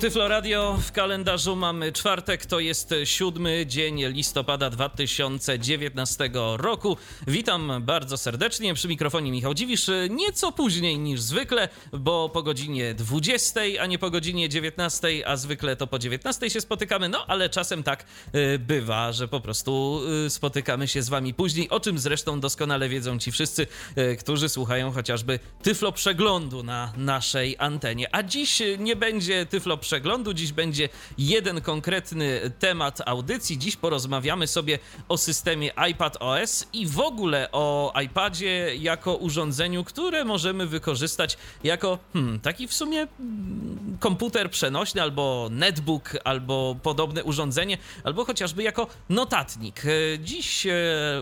Tyflo Radio w kalendarzu mamy czwartek, to jest siódmy dzień listopada 2019 roku. Witam bardzo serdecznie przy mikrofonie Michał Dziwisz. Nieco później niż zwykle, bo po godzinie 20, a nie po godzinie 19, a zwykle to po 19 się spotykamy, no ale czasem tak y, bywa, że po prostu y, spotykamy się z wami później, o czym zresztą doskonale wiedzą ci wszyscy, y, którzy słuchają chociażby Tyflo Przeglądu na naszej antenie. A dziś nie będzie Tyflo przeglądu. Dziś będzie jeden konkretny temat audycji. Dziś porozmawiamy sobie o systemie iPad OS i w ogóle o iPadzie jako urządzeniu, które możemy wykorzystać jako hmm, taki w sumie mm, komputer przenośny albo netbook, albo podobne urządzenie, albo chociażby jako notatnik. Dziś e,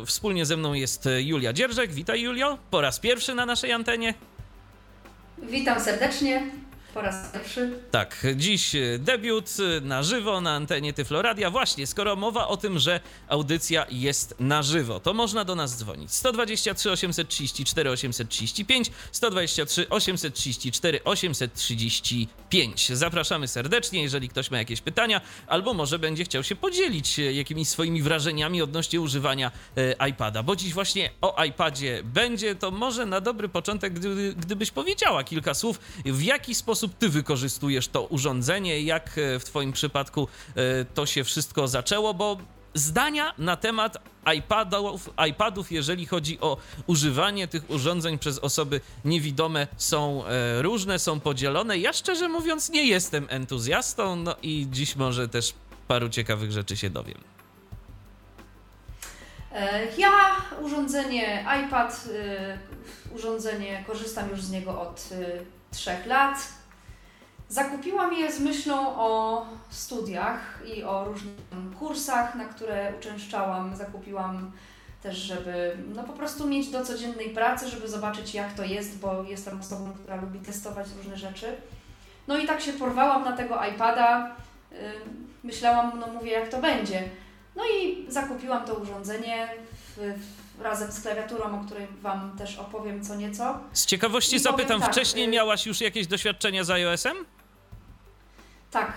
wspólnie ze mną jest Julia Dzierżek. Witaj Julio, po raz pierwszy na naszej antenie. Witam serdecznie po raz pierwszy. Tak, dziś e, debiut e, na żywo na antenie Tyfloradia. Właśnie, skoro mowa o tym, że audycja jest na żywo, to można do nas dzwonić. 123 834 835, 123 834 835. Zapraszamy serdecznie, jeżeli ktoś ma jakieś pytania, albo może będzie chciał się podzielić e, jakimiś swoimi wrażeniami odnośnie używania iPada. Bo dziś właśnie o iPadzie będzie, to może na dobry początek, gdyby, gdybyś powiedziała kilka słów, w jaki sposób sposób ty wykorzystujesz to urządzenie, jak e, w twoim przypadku e, to się wszystko zaczęło, bo zdania na temat iPadów, iPadów, jeżeli chodzi o używanie tych urządzeń przez osoby niewidome, są e, różne, są podzielone. Ja szczerze mówiąc nie jestem entuzjastą, no i dziś może też paru ciekawych rzeczy się dowiem. Ja urządzenie iPad, urządzenie, korzystam już z niego od trzech lat. Zakupiłam je z myślą o studiach i o różnych kursach, na które uczęszczałam. Zakupiłam też, żeby no po prostu mieć do codziennej pracy, żeby zobaczyć jak to jest, bo jestem osobą, która lubi testować różne rzeczy. No i tak się porwałam na tego iPada. Myślałam, no mówię, jak to będzie. No i zakupiłam to urządzenie w, w, razem z klawiaturą, o której Wam też opowiem co nieco. Z ciekawości I zapytam, tak, wcześniej y- miałaś już jakieś doświadczenia z iOS-em? Tak,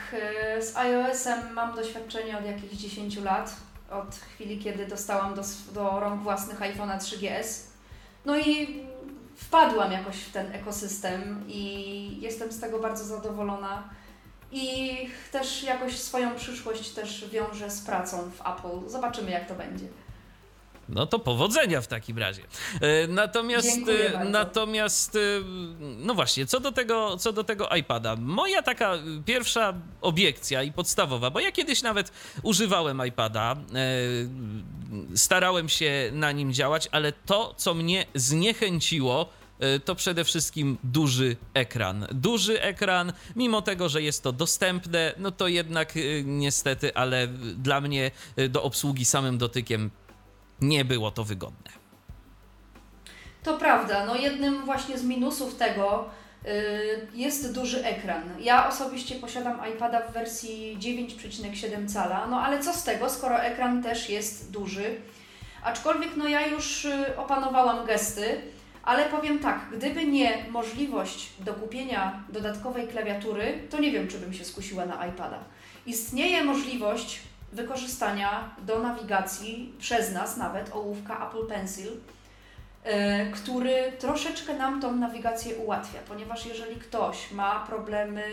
y, z iOS-em mam doświadczenie od jakichś 10 lat, od chwili, kiedy dostałam do, do rąk własnych iPhone'a 3GS. No i wpadłam jakoś w ten ekosystem i jestem z tego bardzo zadowolona. I też jakoś swoją przyszłość też wiążę z pracą w Apple. Zobaczymy, jak to będzie. No to powodzenia w takim razie. E, natomiast, e, natomiast, e, no właśnie, co do, tego, co do tego iPada. Moja taka pierwsza obiekcja i podstawowa, bo ja kiedyś nawet używałem iPada, starałem się na nim działać, ale to, co mnie zniechęciło, to przede wszystkim duży ekran. Duży ekran, mimo tego, że jest to dostępne, no to jednak niestety, ale dla mnie do obsługi samym dotykiem nie było to wygodne. To prawda. No jednym właśnie z minusów tego yy, jest duży ekran. Ja osobiście posiadam iPada w wersji 9,7 cala, no ale co z tego, skoro ekran też jest duży. Aczkolwiek no ja już y, opanowałam gesty, ale powiem tak, gdyby nie możliwość dokupienia dodatkowej klawiatury, to nie wiem, czy bym się skusiła na iPada. Istnieje możliwość wykorzystania do nawigacji przez nas nawet ołówka Apple Pencil, e, który troszeczkę nam tą nawigację ułatwia, ponieważ jeżeli ktoś ma problemy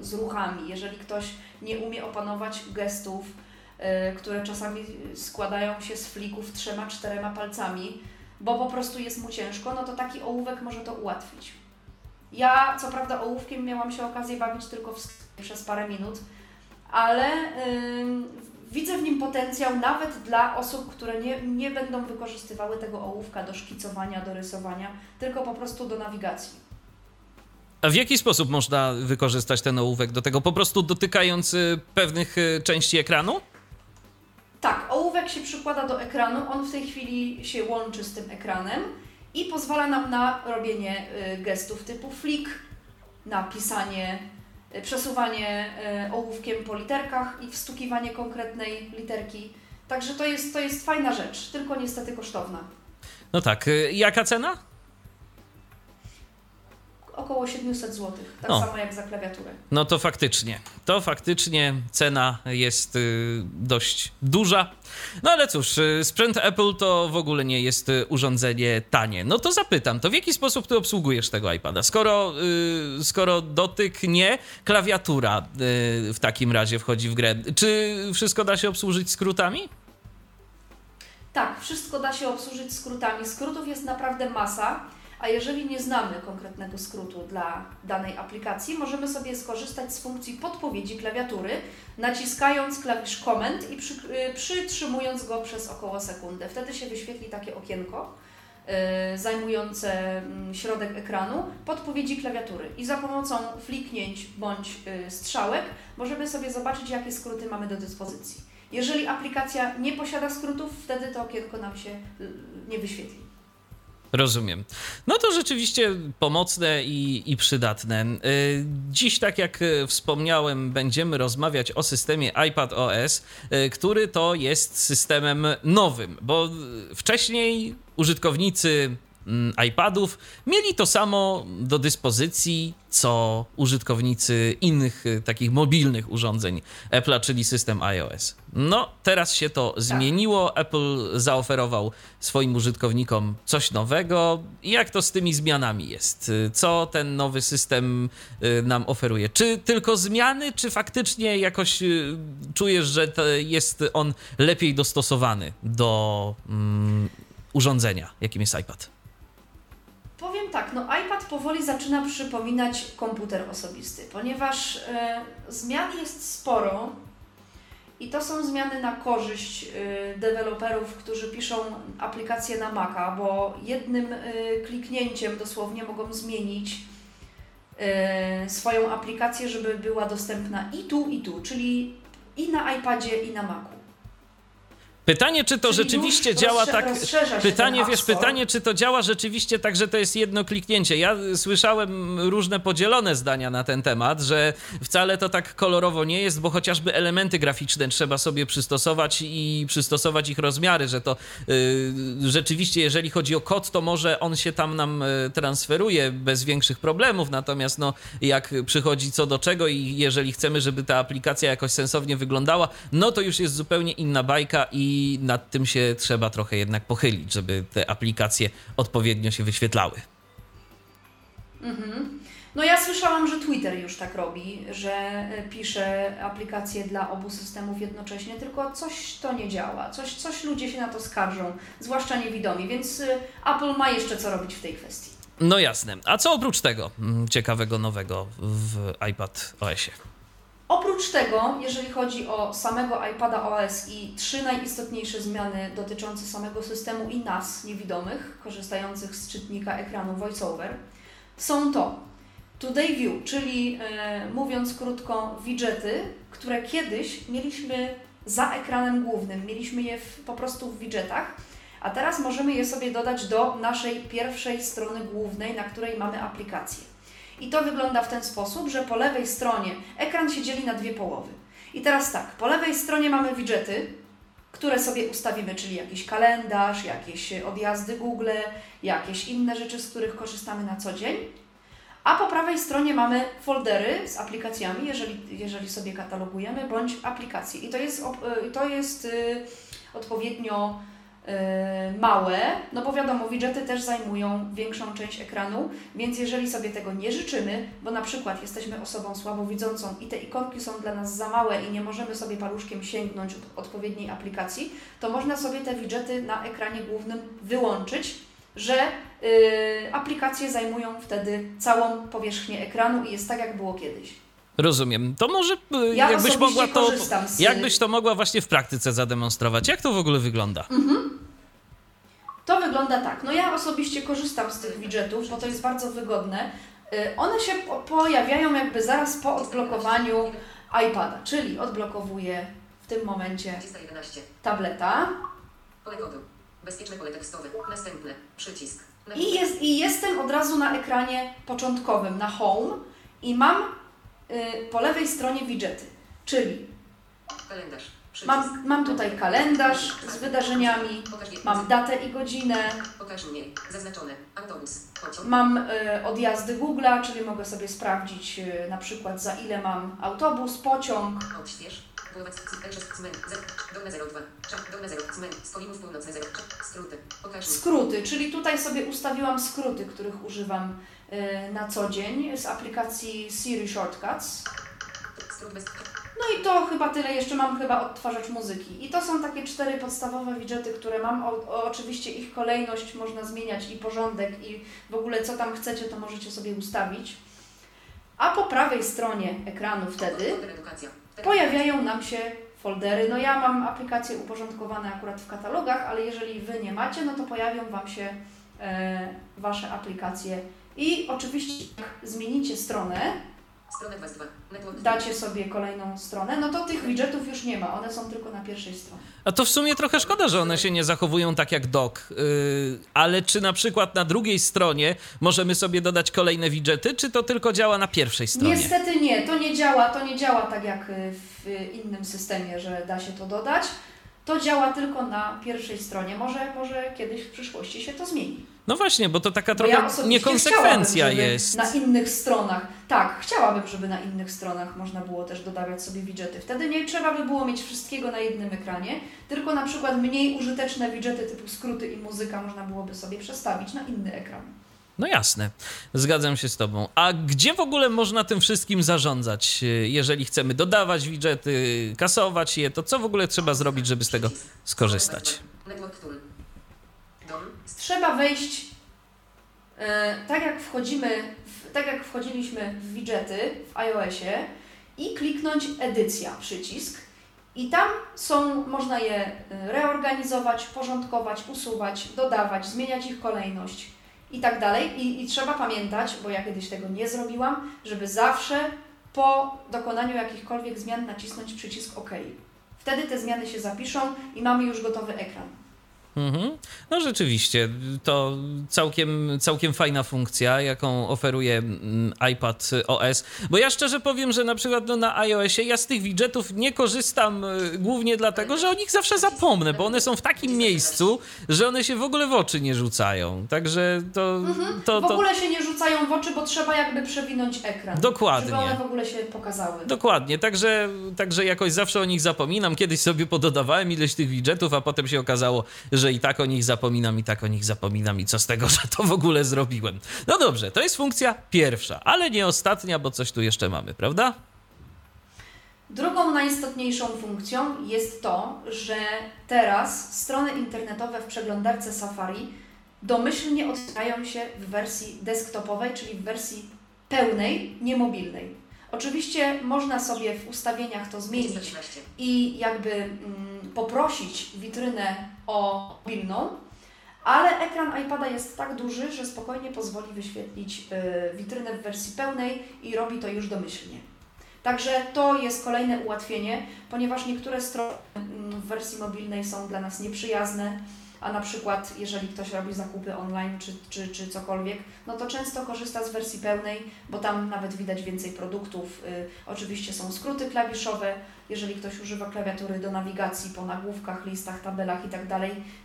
z ruchami, jeżeli ktoś nie umie opanować gestów, e, które czasami składają się z flików trzema, czterema palcami, bo po prostu jest mu ciężko, no to taki ołówek może to ułatwić. Ja, co prawda, ołówkiem miałam się okazję bawić tylko w, przez parę minut, ale widzę w nim potencjał nawet dla osób, które nie, nie będą wykorzystywały tego ołówka do szkicowania, do rysowania, tylko po prostu do nawigacji. A w jaki sposób można wykorzystać ten ołówek do tego? Po prostu dotykając y, pewnych y, części ekranu? Tak, ołówek się przykłada do ekranu, on w tej chwili się łączy z tym ekranem i pozwala nam na robienie y, gestów typu flick, na pisanie, przesuwanie y, ołówkiem po literkach i wstukiwanie konkretnej literki. Także to jest, to jest fajna rzecz, tylko niestety kosztowna. No tak, y, jaka cena? Około 700 zł, tak O. samo jak za klawiaturę. No to faktycznie, to faktycznie cena jest y, dość duża. No ale cóż, y, sprzęt Apple to w ogóle nie jest y, urządzenie tanie. No to zapytam, to w jaki sposób ty obsługujesz tego iPada? Skoro, y, skoro dotyk nie, klawiatura w takim razie wchodzi w grę. Czy wszystko da się obsłużyć skrótami? Tak, wszystko da się obsłużyć skrótami. Skrótów jest naprawdę masa, a jeżeli nie znamy konkretnego skrótu dla danej aplikacji, możemy sobie skorzystać z funkcji podpowiedzi klawiatury, naciskając klawisz Command i przy, y, przytrzymując go przez około sekundę. Wtedy się wyświetli takie okienko y, zajmujące mm, środek ekranu podpowiedzi klawiatury i za pomocą fliknięć bądź y, strzałek możemy sobie zobaczyć, jakie skróty mamy do dyspozycji. Jeżeli aplikacja nie posiada skrótów, wtedy to okienko nam się nie wyświetli. Rozumiem. No to rzeczywiście pomocne i, i przydatne. Y, Dziś, tak jak y, wspomniałem, będziemy rozmawiać o systemie iPad OS, y, który to jest systemem nowym, bo wcześniej użytkownicy iPadów mieli to samo do dyspozycji, co użytkownicy innych y, takich mobilnych urządzeń Apple'a, czyli system iOS. No, teraz się to zmieniło. Apple zaoferował swoim użytkownikom coś nowego. Jak to z tymi zmianami jest? Y, Co ten nowy system y, nam oferuje? Czy tylko zmiany, czy faktycznie jakoś czujesz, że jest on lepiej dostosowany do mm, urządzenia, jakim jest iPad? Powiem tak, no iPad powoli zaczyna przypominać komputer osobisty, ponieważ e, zmian jest sporo i to są zmiany na korzyść e, deweloperów, którzy piszą aplikacje na Maca, bo jednym e, kliknięciem dosłownie mogą zmienić swoją aplikację, żeby była dostępna i tu, i tu, czyli i na iPadzie, i na Macu. Pytanie, czy to Czyli rzeczywiście działa tak. Pytanie, wiesz, pytanie, czy to działa rzeczywiście tak, że to jest jedno kliknięcie. Ja słyszałem różne podzielone zdania na ten temat, że wcale to tak kolorowo nie jest, bo chociażby elementy graficzne trzeba sobie przystosować i przystosować ich rozmiary, że to y, rzeczywiście, jeżeli chodzi o kod, to może on się tam nam y, transferuje bez większych problemów, natomiast no, jak przychodzi co do czego i jeżeli chcemy, żeby ta aplikacja jakoś sensownie wyglądała, no to już jest zupełnie inna bajka i nad tym się trzeba trochę jednak pochylić, żeby te aplikacje odpowiednio się wyświetlały. Mhm. No ja słyszałam, że Twitter już tak robi, że e, pisze aplikacje dla obu systemów jednocześnie, tylko coś to nie działa, coś, coś ludzie się na to skarżą, zwłaszcza niewidomi, więc y, Apple ma jeszcze co robić w tej kwestii. No jasne. A co oprócz tego mm, ciekawego nowego w iPad OS-ie? Oprócz tego, jeżeli chodzi o samego iPada OS i trzy najistotniejsze zmiany dotyczące samego systemu i nas, niewidomych, korzystających z czytnika ekranu VoiceOver, są to Today View, czyli e, mówiąc krótko, widgety, które kiedyś mieliśmy za ekranem głównym, mieliśmy je w, po prostu w widgetach, a teraz możemy je sobie dodać do naszej pierwszej strony głównej, na której mamy aplikację. I to wygląda w ten sposób, że po lewej stronie ekran się dzieli na dwie połowy. I teraz tak, po lewej stronie mamy widgety, które sobie ustawimy, czyli jakiś kalendarz, jakieś odjazdy Google, jakieś inne rzeczy, z których korzystamy na co dzień. A po prawej stronie mamy foldery z aplikacjami, jeżeli, jeżeli sobie katalogujemy, bądź aplikacje. I to jest, y, to jest y, odpowiednio małe, no bo wiadomo, widgety też zajmują większą część ekranu, więc jeżeli sobie tego nie życzymy, bo na przykład jesteśmy osobą słabowidzącą i te ikonki są dla nas za małe i nie możemy sobie paluszkiem sięgnąć od odpowiedniej aplikacji, to można sobie te widgety na ekranie głównym wyłączyć, że y, aplikacje zajmują wtedy całą powierzchnię ekranu i jest tak, jak było kiedyś. Rozumiem. To może y, Ja jakbyś mogła to. korzystam z- Jakbyś to mogła właśnie w praktyce zademonstrować? Jak to w ogóle wygląda? To wygląda tak. No ja osobiście korzystam z tych widgetów, bo to jest bardzo wygodne. Y, One się po- pojawiają jakby zaraz po odblokowaniu iPada, czyli odblokowuję w tym momencie 311. tableta. Pole kodu. Bezpieczne pole tekstowe. Następne. Przycisk. I, jest, I jestem od razu na ekranie początkowym, na home i mam po lewej stronie widgety, czyli Kalendarz. Mam, mam tutaj kalendarz z wydarzeniami, mam datę i godzinę, Pokaż mnie. Zaznaczone. Autobus. Mam y, odjazdy Google'a, czyli mogę sobie sprawdzić y, na przykład za ile mam autobus, pociąg, Odśwież. Głowac. Elżes. Cmen. Z. Dolne 02. Czap. Dolne 0. Cmen. Stolimów północne 0. Czap. Skróty. Czyli tutaj sobie ustawiłam skróty, których używam y, na co dzień z aplikacji Siri Shortcuts. No i to chyba tyle, jeszcze mam chyba odtwarzacz muzyki. I to są takie cztery podstawowe widgety, które mam. O, o, oczywiście ich kolejność można zmieniać i porządek i w ogóle co tam chcecie, to możecie sobie ustawić. A po prawej stronie ekranu wtedy edukacja. pojawiają nam się foldery. No ja mam aplikacje uporządkowane akurat w katalogach, ale jeżeli Wy nie macie, no to pojawią Wam się e, Wasze aplikacje. I oczywiście jak zmienicie stronę, Strona 22. Network. dacie sobie kolejną stronę, no to tych widgetów już nie ma, one są tylko na pierwszej stronie. A to w sumie trochę szkoda, że one się nie zachowują tak jak doc. Yy, ale czy na przykład na drugiej stronie możemy sobie dodać kolejne widgety, czy to tylko działa na pierwszej stronie? Niestety nie, to nie działa, to nie działa tak jak y, w innym systemie, że da się to dodać. To działa tylko na pierwszej stronie. Może, może kiedyś w przyszłości się to zmieni. No właśnie, bo to taka trochę ja niekonsekwencja jest. Na innych stronach. Tak, chciałabym, żeby na innych stronach można było też dodawać sobie widgety. Wtedy nie trzeba by było mieć wszystkiego na jednym ekranie, tylko na przykład mniej użyteczne widgety typu skróty i muzyka można byłoby sobie przestawić na inny ekran. No jasne, zgadzam się z Tobą. A gdzie w ogóle można tym wszystkim zarządzać? Yy, Jeżeli chcemy dodawać widgety, kasować je, to co w ogóle trzeba zrobić, żeby z tego skorzystać? Trzeba wejść, e, tak jak wchodzimy, tak jak wchodziliśmy w widgety w iOSie i kliknąć edycja przycisk i tam są, można je e, reorganizować, porządkować, usuwać, dodawać, zmieniać ich kolejność i tak dalej. I, I trzeba pamiętać, bo ja kiedyś tego nie zrobiłam, żeby zawsze po dokonaniu jakichkolwiek zmian nacisnąć przycisk OK. Wtedy te zmiany się zapiszą i mamy już gotowy ekran. Mhm. No rzeczywiście, to całkiem, całkiem fajna funkcja, jaką oferuje mm, iPad OS. Bo ja szczerze powiem, że na przykład no, na iOSie ja z tych widgetów nie korzystam y, głównie dlatego, że o nich zawsze zapomnę, bo one są w takim miejscu, że one się w ogóle w oczy nie rzucają. Także to... to, W to ogóle się nie rzucają w oczy, bo trzeba jakby przewinąć ekran. Dokładnie. Żeby one w ogóle się pokazały. Dokładnie, także, także jakoś zawsze o nich zapominam. Kiedyś sobie pododawałem ileś tych widgetów, a potem się okazało, że i tak o nich zapominam, i tak o nich zapominam, i co z tego, że to w ogóle zrobiłem. No dobrze, to jest funkcja pierwsza, ale nie ostatnia, bo coś tu jeszcze mamy, prawda? Drugą najistotniejszą funkcją jest to, że teraz strony internetowe w przeglądarce Safari domyślnie otwierają się w wersji desktopowej, czyli w wersji pełnej, niemobilnej. Oczywiście można sobie w ustawieniach to zmienić 213. i jakby mm, poprosić witrynę o mobilną, ale ekran iPada jest tak duży, że spokojnie pozwoli wyświetlić y, witrynę w wersji pełnej i robi to już domyślnie. Także to jest kolejne ułatwienie, ponieważ niektóre strony mm, w wersji mobilnej są dla nas nieprzyjazne, a na przykład jeżeli ktoś robi zakupy online czy, czy, czy cokolwiek, no to często korzysta z wersji pełnej, bo tam nawet widać więcej produktów. Y, oczywiście są skróty klawiszowe, jeżeli ktoś używa klawiatury do nawigacji po nagłówkach, listach, tabelach i tak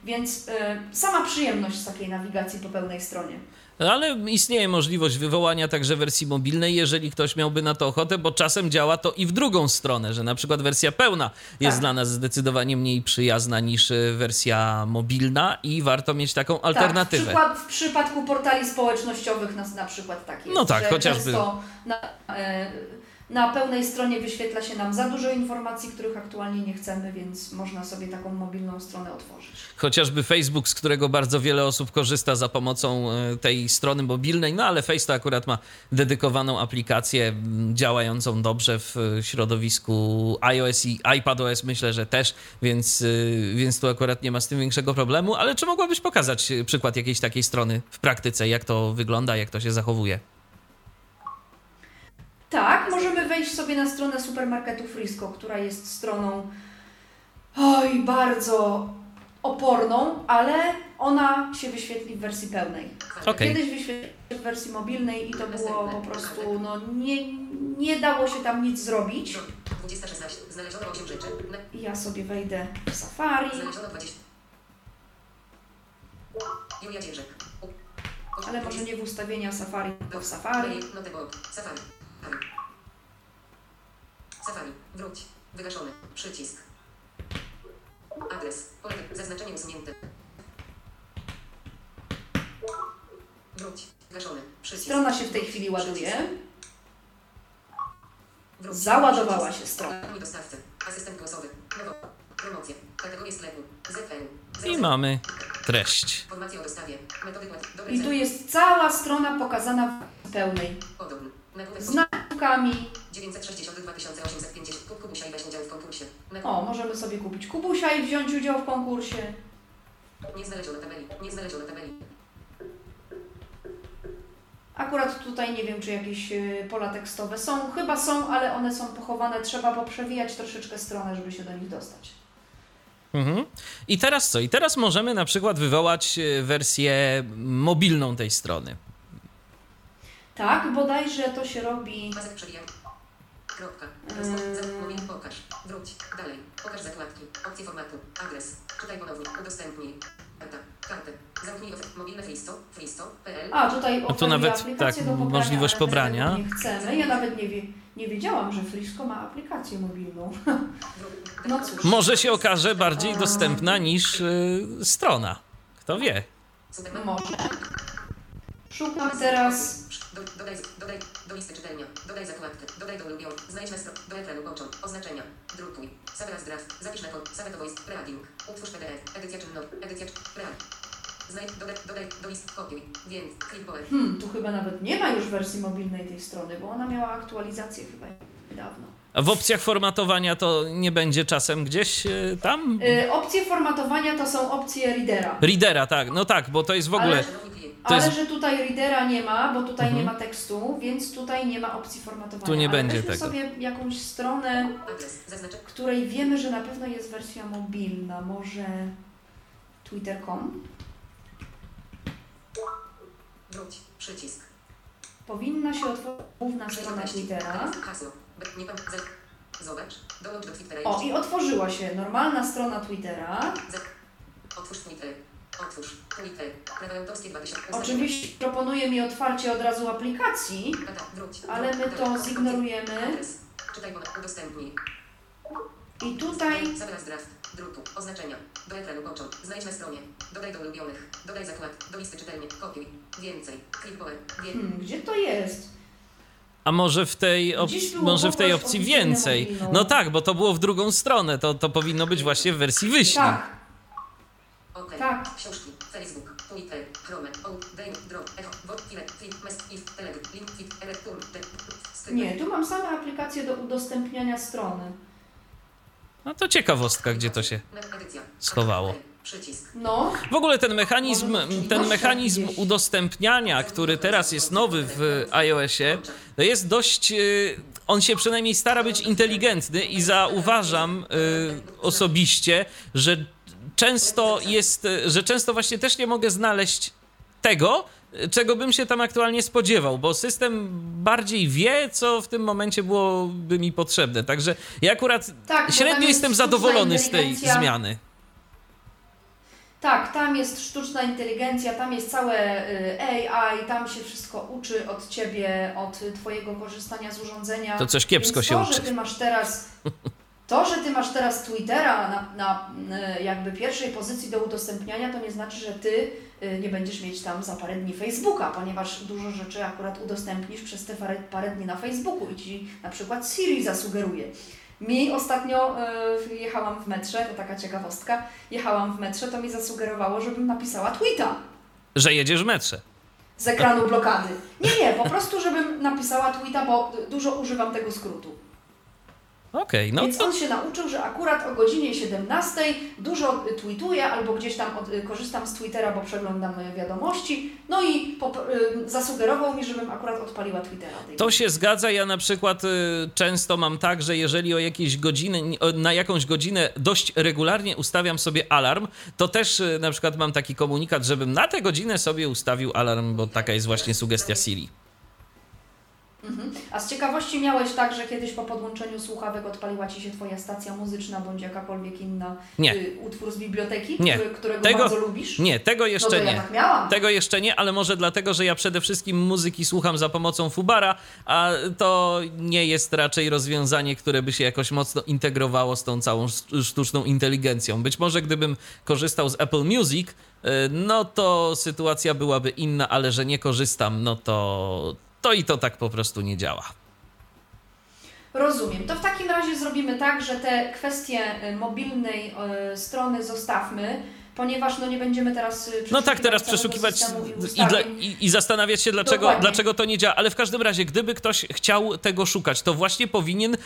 więc y, sama przyjemność z takiej nawigacji po pełnej stronie. Ale istnieje możliwość wywołania także wersji mobilnej, jeżeli ktoś miałby na to ochotę, bo czasem działa to i w drugą stronę, że na przykład wersja pełna jest Tak. dla nas zdecydowanie mniej przyjazna niż y, wersja mobilna i warto mieć taką alternatywę. Tak, w, przykład, w przypadku portali społecznościowych na, na przykład tak jest, No tak, chociażby. często na, e, na pełnej stronie wyświetla się nam za dużo informacji, których aktualnie nie chcemy, więc można sobie taką mobilną stronę otworzyć. Chociażby Facebook, z którego bardzo wiele osób korzysta za pomocą e, tej strony mobilnej, no ale Face to akurat ma dedykowaną aplikację działającą dobrze w e, środowisku iOS i iPadOS, myślę, że też, więc, e, więc tu akurat nie ma z tym większego problemu. Ale czy mogłabyś pokazać przykład jakiejś takiej strony w praktyce, jak to wygląda, jak to się zachowuje? Tak, możemy wejść sobie na stronę supermarketu Frisco, która jest stroną oj, bardzo oporną, ale ona się wyświetli w wersji pełnej. Okej. Kiedyś wyświetliła się w wersji mobilnej i to było po prostu, no nie, nie dało się tam nic zrobić. 2016. Znaleziono 8 rzeczy. Na... I ja sobie wejdę w Safari, Znaleziono 20. Julia Dzierżek. U- ale może nie w ustawienia Safari, tylko w Safari. Safari. Safari. Wróć. Wygaszony. Przycisk. Adres. Pole. Zaznaczenie usunięte. Wróć. Wygaszony. Przycisk. Strona się w tej chwili ładuje. Wróć. Załadowała się strona. Dostawcy. Asystent głosowy. Nowo. Promocje. Kategorie sklepu. ZPL. I mamy treść. Informacje o dostawie. Metody płat. I tu jest cała strona pokazana w pełnej. Podobny. Nagłówek. Z nakupkami. 962 850. Kup Kubusia i weź udział w konkursie. Na... O, możemy sobie kupić kubusia i wziąć udział w konkursie. Nie znaleziono tabeli. Nie znaleziono tabeli. Akurat tutaj nie wiem, czy jakieś y, pola tekstowe są. Chyba są, ale one są pochowane. Trzeba poprzewijać troszeczkę stronę, żeby się do nich dostać. Mhm. I teraz co? I teraz możemy na przykład wywołać e, wersję mobilną tej strony. Tak, bodajże to się robi. Pasek przebijam. Kropka. Mobil pokaż. Wróć. Dalej. Pokaż zakładki. Opcje formatu. Adres. Czytaj ponownie. Udostępnij. Karta. Kartę. Zamknij ofert. Mobilne fristo. Fristo. PL. A, tutaj tu oferuje nawet, aplikację tak, do pobrania, możliwość pobrania. Nie chcemy. Ja nawet nie, wie, nie wiedziałam, że Frisco ma aplikację mobilną. No cóż. Może się okaże bardziej dostępna niż y, strona. Kto wie? Może. Szukam teraz. Do, dodaj, dodaj do listy czytelnia. Dodaj zakładkę. Dodaj do ulubionych. Znajdź na stronę. Do ekranu począt. Oznaczenia. Drukuj. Sabras draft. Zapisz na kod. Sabeto voice. Preading. Utwórz PDF. Edycja czynnowa. Edycja Pread. Znajdź. Dodaj, dodaj do list. Kopiuj. Więc. Clipboard. Hmm, tu chyba nawet nie ma już wersji mobilnej tej strony, bo ona miała aktualizację chyba dawno. A w opcjach formatowania to nie będzie czasem gdzieś y, tam? Y, opcje formatowania to są opcje readera. Readera, tak, no tak, bo to jest w ogóle. Ale-. To Ale jest- że tutaj readera nie ma, bo tutaj Mhm. nie ma tekstu, więc tutaj nie ma opcji formatowania. Tu nie Ale będzie tego. sobie jakąś stronę, której wiemy, że na pewno jest wersja mobilna. Może twitter.com? Wróć. Przycisk. Powinna się otworzyć główna strona 14. Twittera. Zobacz. Dołącz do Twittera. O, i otworzyła się normalna strona Twittera. Otwórz Twitter. Otwórz. Twitter. Prawa autorskie 2000. Oczywiście proponuje mi otwarcie od razu aplikacji, ale my to zignorujemy. Czytaj. Udostępnij. I tutaj Zaraz draft. Druku. Oznaczenia. Do ekranu począt. Znajdź na stronie. Dodaj do ulubionych. Dodaj zakład. Do listy czytelnie. Kopiuj. Więcej. Clipboard. Wie. Hmm, gdzie to jest? A może w tej, op- może w tej opcji więcej? No tak, bo to było w drugą stronę. To, to powinno być właśnie w wersji wyślij. Tak, OK. Tak. Książki. Facebook. Twitter. Chrome. O. Dane. Drop. Echo. Bot. File. Flip. Mess. If. Telegram. Link. Fit. Nie, tu mam same aplikacje do udostępniania strony. No to ciekawostka, gdzie to się. Schowało. Przycisk. No, W ogóle ten mechanizm, ten mechanizm udostępniania, który teraz jest nowy w iOSie, to jest dość. y, On się przynajmniej stara być inteligentny i zauważam y, osobiście, że często jest, y, że często właśnie też nie mogę znaleźć tego, y, czego bym się tam aktualnie spodziewał, bo system bardziej wie, co w tym momencie byłoby mi potrzebne. Także ja akurat tak. średnio jest jestem zadowolony z tej zmiany. Tak, tam jest sztuczna inteligencja, tam jest całe y, AI, tam się wszystko uczy od ciebie, od twojego korzystania z urządzenia. To coś kiepsko Więc się to, uczy. Że ty masz teraz, to, że ty masz teraz Twittera na, na y, jakby pierwszej pozycji do udostępniania, to nie znaczy, że ty y, nie będziesz mieć tam za parę dni Facebooka, ponieważ dużo rzeczy akurat udostępnisz przez te parę, parę dni na Facebooku i ci na przykład Siri zasugeruje. Mi ostatnio y, jechałam w metrze, to taka ciekawostka, jechałam w metrze, to mi zasugerowało, żebym napisała tweeta Że jedziesz w metrze. z ekranu blokady. Nie, nie, po prostu żebym napisała tweeta, bo dużo używam tego skrótu. Okej, no Więc on się nauczył, że akurat o godzinie 17 dużo tweetuję albo gdzieś tam od, y, korzystam z Twittera, bo przeglądam y, wiadomości. No i pop- y, zasugerował mi, żebym akurat odpaliła Twittera. To się zgadza. Ja na przykład y, często mam tak, że jeżeli o jakieś godziny, na jakąś godzinę dość regularnie ustawiam sobie alarm, to też y, na przykład mam taki komunikat, żebym na tę godzinę sobie ustawił alarm, bo taka jest właśnie sugestia Siri. Mhm. A z ciekawości miałeś tak, że kiedyś po podłączeniu słuchawek odpaliła Ci się Twoja stacja muzyczna bądź jakakolwiek inna Nie. y, utwór z biblioteki, Nie. Który, którego Tego- bardzo lubisz? Nie, tego no jeszcze ja nie. tak miałam. Tego jeszcze nie, ale może dlatego, że ja przede wszystkim muzyki słucham za pomocą Fubara, a to nie jest raczej rozwiązanie, które by się jakoś mocno integrowało z tą całą sz- sztuczną inteligencją. Być może gdybym korzystał z Apple Music, y, no to sytuacja byłaby inna, ale że nie korzystam, no to, to i to tak po prostu nie działa. Rozumiem. To w takim razie zrobimy tak, że te kwestie y, mobilnej y, strony zostawmy, ponieważ no nie będziemy teraz y, No tak, teraz przeszukiwać i, dla, i, i zastanawiać się, dlaczego, Dokładnie. dlaczego to nie działa. Ale w każdym razie, gdyby ktoś chciał tego szukać, to właśnie powinien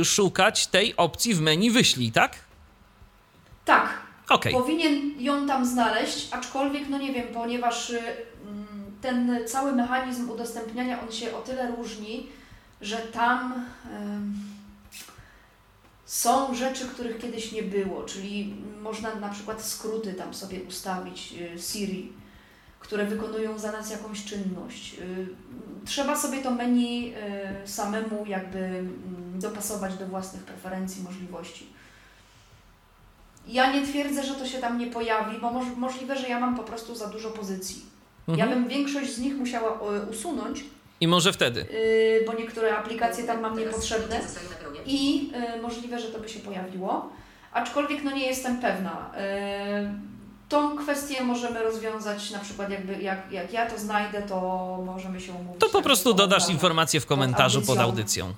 y, szukać tej opcji w menu wyślij, tak? Tak, Okej. Powinien ją tam znaleźć, aczkolwiek, no nie wiem, ponieważ y, ten cały mechanizm udostępniania, on się o tyle różni, że tam są rzeczy, których kiedyś nie było, czyli można na przykład skróty tam sobie ustawić y, Siri, które wykonują za nas jakąś czynność. Y, Trzeba sobie to menu y, samemu jakby mm, dopasować do własnych preferencji, możliwości. Ja nie twierdzę, że to się tam nie pojawi, bo moż, możliwe, że ja mam po prostu za dużo pozycji. Ja Mhm. bym większość z nich musiała e, usunąć, I może wtedy. yy, bo niektóre aplikacje tam mam niepotrzebne i yy, możliwe, że to by się pojawiło. Aczkolwiek no nie jestem pewna. Yy, tą kwestię możemy rozwiązać na przykład jakby jak, jak ja to znajdę, to możemy się umówić. To po prostu dodasz informację w komentarzu pod audycją. audycją.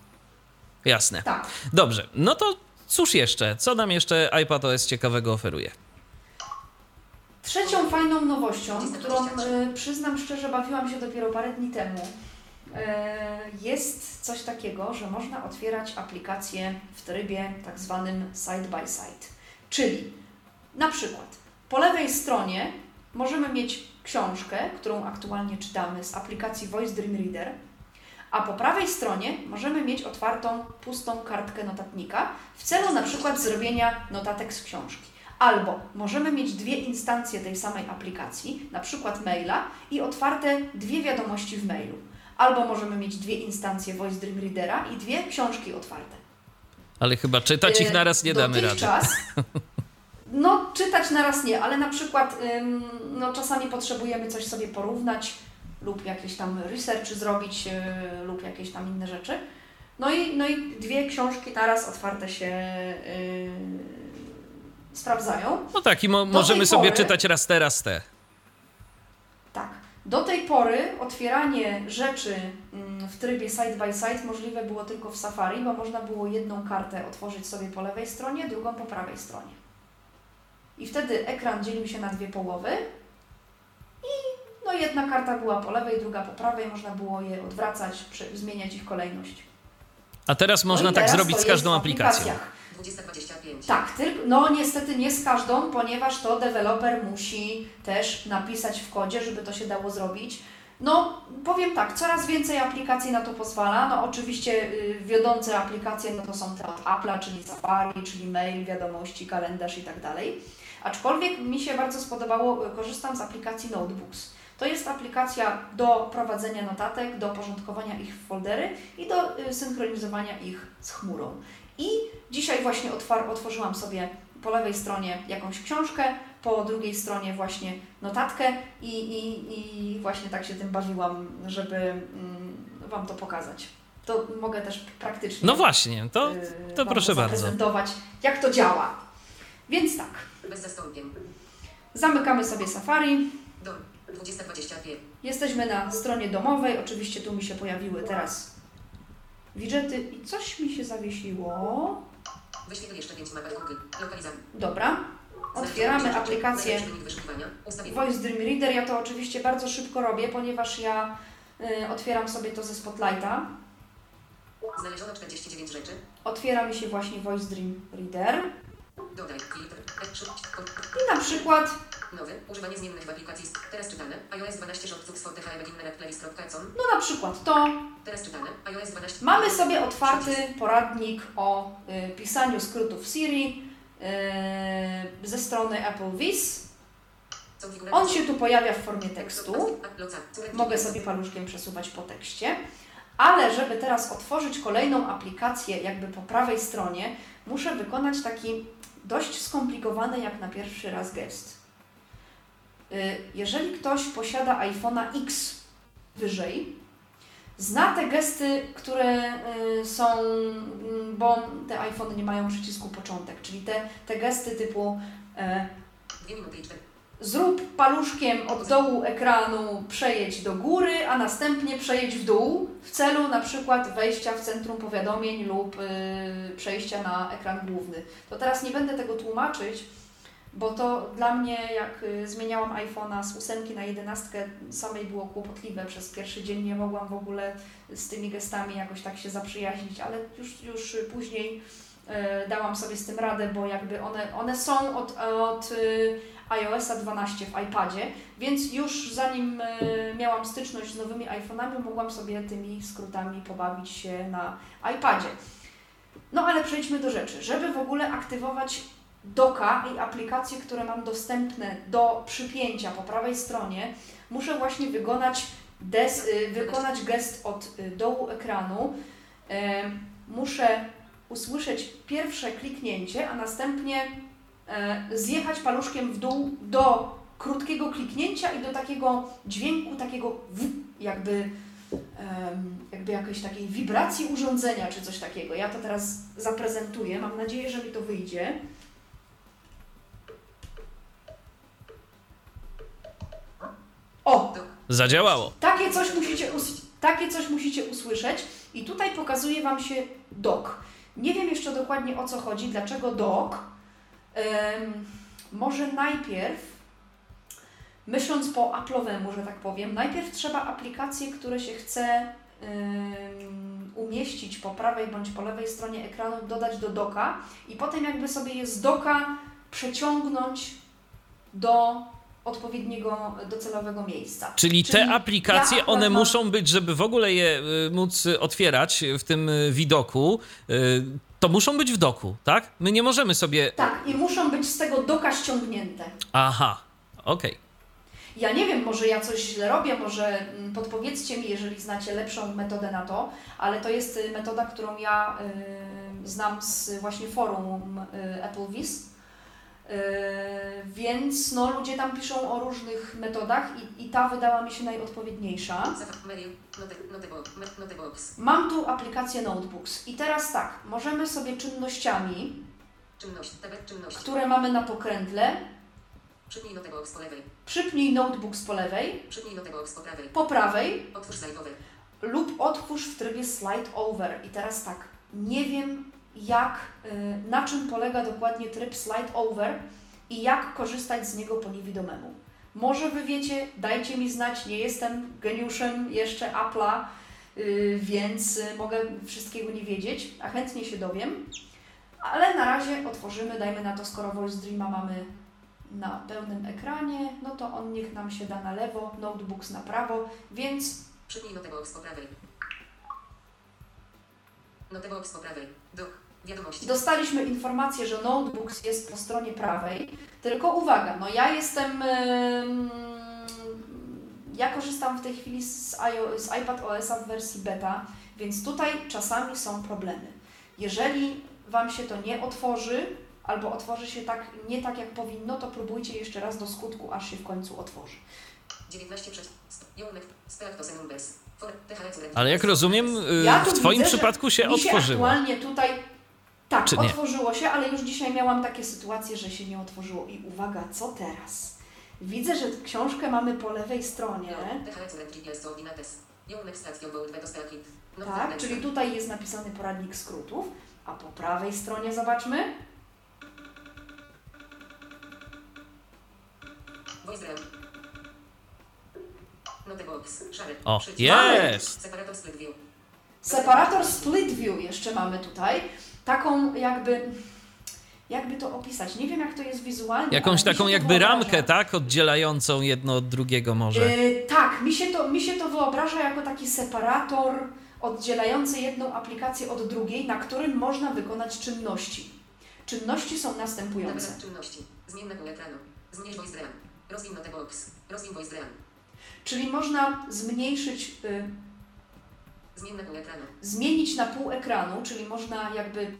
Jasne. Tak. Dobrze, no to cóż jeszcze? Co nam jeszcze iPadOS ciekawego oferuje? Trzecią fajną nowością, którą e, przyznam szczerze, bawiłam się dopiero parę dni temu, e, jest coś takiego, że można otwierać aplikacje w trybie tak zwanym side by side. Czyli na przykład po lewej stronie możemy mieć książkę, którą aktualnie czytamy z aplikacji Voice Dream Reader, a po prawej stronie możemy mieć otwartą, pustą kartkę notatnika w celu na przykład zrobienia notatek z książki. Albo możemy mieć dwie instancje tej samej aplikacji, na przykład maila i otwarte dwie wiadomości w mailu. Albo możemy mieć dwie instancje Voice Dream Readera i dwie książki otwarte. Ale chyba czytać ich E, naraz nie damy rady. dotychczas, No, czytać naraz nie, ale na przykład no, czasami potrzebujemy coś sobie porównać lub jakieś tam research zrobić yy, lub jakieś tam inne rzeczy. No i, no i dwie książki naraz otwarte się yy, sprawdzają. No tak, i mo- możemy sobie pory- czytać raz te, raz te. Tak. Do tej pory otwieranie rzeczy mm, w trybie side by side możliwe było tylko w Safari, bo można było jedną kartę otworzyć sobie po lewej stronie, drugą po prawej stronie. I wtedy ekran dzielił się na dwie połowy i no jedna karta była po lewej, druga po prawej, można było je odwracać, zmieniać ich kolejność. A teraz No można i tak teraz zrobić z każdą aplikacją. Aplikacjach. 2025. Tak, tylko, no niestety nie z każdą, ponieważ to deweloper musi też napisać w kodzie, żeby to się dało zrobić. No, powiem tak, coraz więcej aplikacji na to pozwala. No, oczywiście y, wiodące aplikacje no to są te od Apple'a, czyli Safari, czyli mail, wiadomości, kalendarz i tak dalej. Aczkolwiek mi się bardzo spodobało, y, korzystam z aplikacji Notebooks. To jest aplikacja do prowadzenia notatek, do porządkowania ich w foldery i do y, synchronizowania ich z chmurą. I dzisiaj właśnie otwar- otworzyłam sobie po lewej stronie jakąś książkę, po drugiej stronie właśnie notatkę i, i, i właśnie tak się tym bawiłam, żeby mm, Wam to pokazać. To mogę też praktycznie No właśnie, to, y, to wam proszę bardzo. zaprezentować, jak to działa. Więc tak, Bez zastąpień. zamykamy sobie Safari. Dom. 2025. Jesteśmy na stronie domowej. Oczywiście tu mi się pojawiły teraz widgety i coś mi się zawiesiło. Wyświetl jeszcze 5 mapek Google. Lokalizacja. Dobra. Otwieramy aplikację. Voice Dream Reader. Ja to oczywiście bardzo szybko robię, ponieważ ja y, otwieram sobie to ze Spotlighta. Znaleziono 49 rzeczy. Otwiera mi się właśnie Voice Dream Reader. Dodaj. Filtr. Action. I na przykład Nowy. Używanie zmiennych w aplikacji. Teraz czytane. iOS 12 shortcuts for the high beginner at playlist.com. No na przykład to. Teraz czytane. iOS 12. Mamy sobie otwarty poradnik o y, pisaniu skrótów Siri y, ze strony Apple Viz. On się tu pojawia w formie tekstu. Mogę sobie paluszkiem przesuwać po tekście. Ale żeby teraz otworzyć kolejną aplikację jakby po prawej stronie, muszę wykonać taki dość skomplikowany jak na pierwszy raz gest. Y, Jeżeli ktoś posiada iPhone'a X wyżej, zna te gesty, które y, są, mm, bo te iPhony nie mają przycisku początek, czyli te, te gesty typu e, zrób paluszkiem od dołu ekranu przejedź do góry, a następnie przejedź w dół w celu na przykład wejścia w centrum powiadomień lub y, przejścia na ekran główny. To teraz nie będę tego tłumaczyć, bo to dla mnie jak y, zmieniałam iPhone'a z 8 na 11 samej było kłopotliwe. Przez pierwszy dzień nie mogłam w ogóle z tymi gestami jakoś tak się zaprzyjaźnić, ale już, już później y, dałam sobie z tym radę, bo jakby one, one są od, od y, iOS-a 12 w iPadzie, więc już zanim e, miałam styczność z nowymi iPhone'ami, mogłam sobie tymi skrótami pobawić się na iPadzie. No ale przejdźmy do rzeczy. Żeby w ogóle aktywować doka i aplikacje, które mam dostępne do przypięcia po prawej stronie, muszę właśnie wykonać, des, y, wykonać gest od y, dołu ekranu. Muszę usłyszeć pierwsze kliknięcie, a następnie e, zjechać paluszkiem w dół do krótkiego kliknięcia i do takiego dźwięku, takiego w, jakby, jakby jakiejś takiej wibracji urządzenia czy coś takiego. Ja to teraz zaprezentuję. Mam nadzieję, że mi to wyjdzie. O! Zadziałało. Takie coś musicie, us- takie coś musicie usłyszeć i tutaj pokazuje Wam się dok. Nie wiem jeszcze dokładnie o co chodzi, dlaczego dok. Em, może najpierw, myśląc po Apple'owemu, że tak powiem, najpierw trzeba aplikacje, które się chce em, umieścić po prawej bądź po lewej stronie ekranu, dodać do doka i potem jakby sobie je z doka przeciągnąć do odpowiedniego docelowego miejsca. Czyli te Czyli aplikacje, ja one mam- muszą być, żeby w ogóle je y, móc otwierać w tym y, widoku, y, to muszą być w doku, tak? My nie możemy sobie. Tak, i muszą być z tego doka ściągnięte. Aha, okej. Ja nie wiem, może ja coś źle robię, może mm, podpowiedzcie mi, jeżeli znacie lepszą metodę na to, ale to jest metoda, którą ja y, znam z właśnie forum y, Apple Viz. Y, więc no, ludzie tam piszą o różnych metodach i, i ta wydała mi się najodpowiedniejsza. Mam tu aplikację Notebooks i teraz tak, możemy sobie czynnościami, które mamy na pokrętle, Przypnij notebooks po lewej. przypnij Notebooks po lewej, Przypnij notebooks po prawej. po prawej Otwórz slajdowy. lub otwórz w trybie slide over. I teraz tak, nie wiem jak, y, na czym polega dokładnie tryb slide over i jak korzystać z niego po niewidomemu. Może Wy wiecie, dajcie mi znać, nie jestem geniuszem jeszcze Apple'a, y, więc y, mogę wszystkiego nie wiedzieć, a chętnie się dowiem. Ale na razie otworzymy, dajmy na to, skoro Voice Dreama mamy na pełnym ekranie, no to on niech nam się da na lewo, notebooks na prawo, więc Przypnij notebooks po prawej. Notebooks po prawej. Dok. Wiadomości. Dostaliśmy informację, że notebooks jest po stronie prawej, tylko uwaga, no ja jestem, ja korzystam w tej chwili z, z iPad OS-a w wersji beta, więc tutaj czasami są problemy. Jeżeli Wam się to nie otworzy, albo otworzy się tak, nie tak jak powinno, to próbujcie jeszcze raz do skutku, aż się w końcu otworzy. 19 przez. Ale jak rozumiem, y, Ja w Twoim widzę, przypadku się Mi się otworzyło. aktualnie tutaj tak, Czy nie? otworzyło się, ale już dzisiaj miałam takie sytuacje, że się nie otworzyło. I uwaga, co teraz? Widzę, że książkę mamy po lewej stronie. Veto staki. Not Tak, czyli tutaj jest napisany poradnik skrótów, a po prawej stronie zobaczmy. O, jest! Separator split view. Separator split view jeszcze mamy tutaj. Taką jakby, jakby to opisać, nie wiem jak to jest wizualnie. Jakąś taką jakby wyobraża. ramkę, tak? Oddzielającą jedno od drugiego może. Yy, tak, mi się, to, mi się to wyobraża jako taki separator oddzielający jedną aplikację od drugiej, na którym można wykonać czynności. Czynności są następujące. Czynności. Zmienne pół ekranu. Zmniejsz voice RAM. Rozwin box. Rozwin voice RAM. Czyli można zmniejszyć, y, Zmienne pół ekranu. zmienić na pół ekranu, czyli można jakby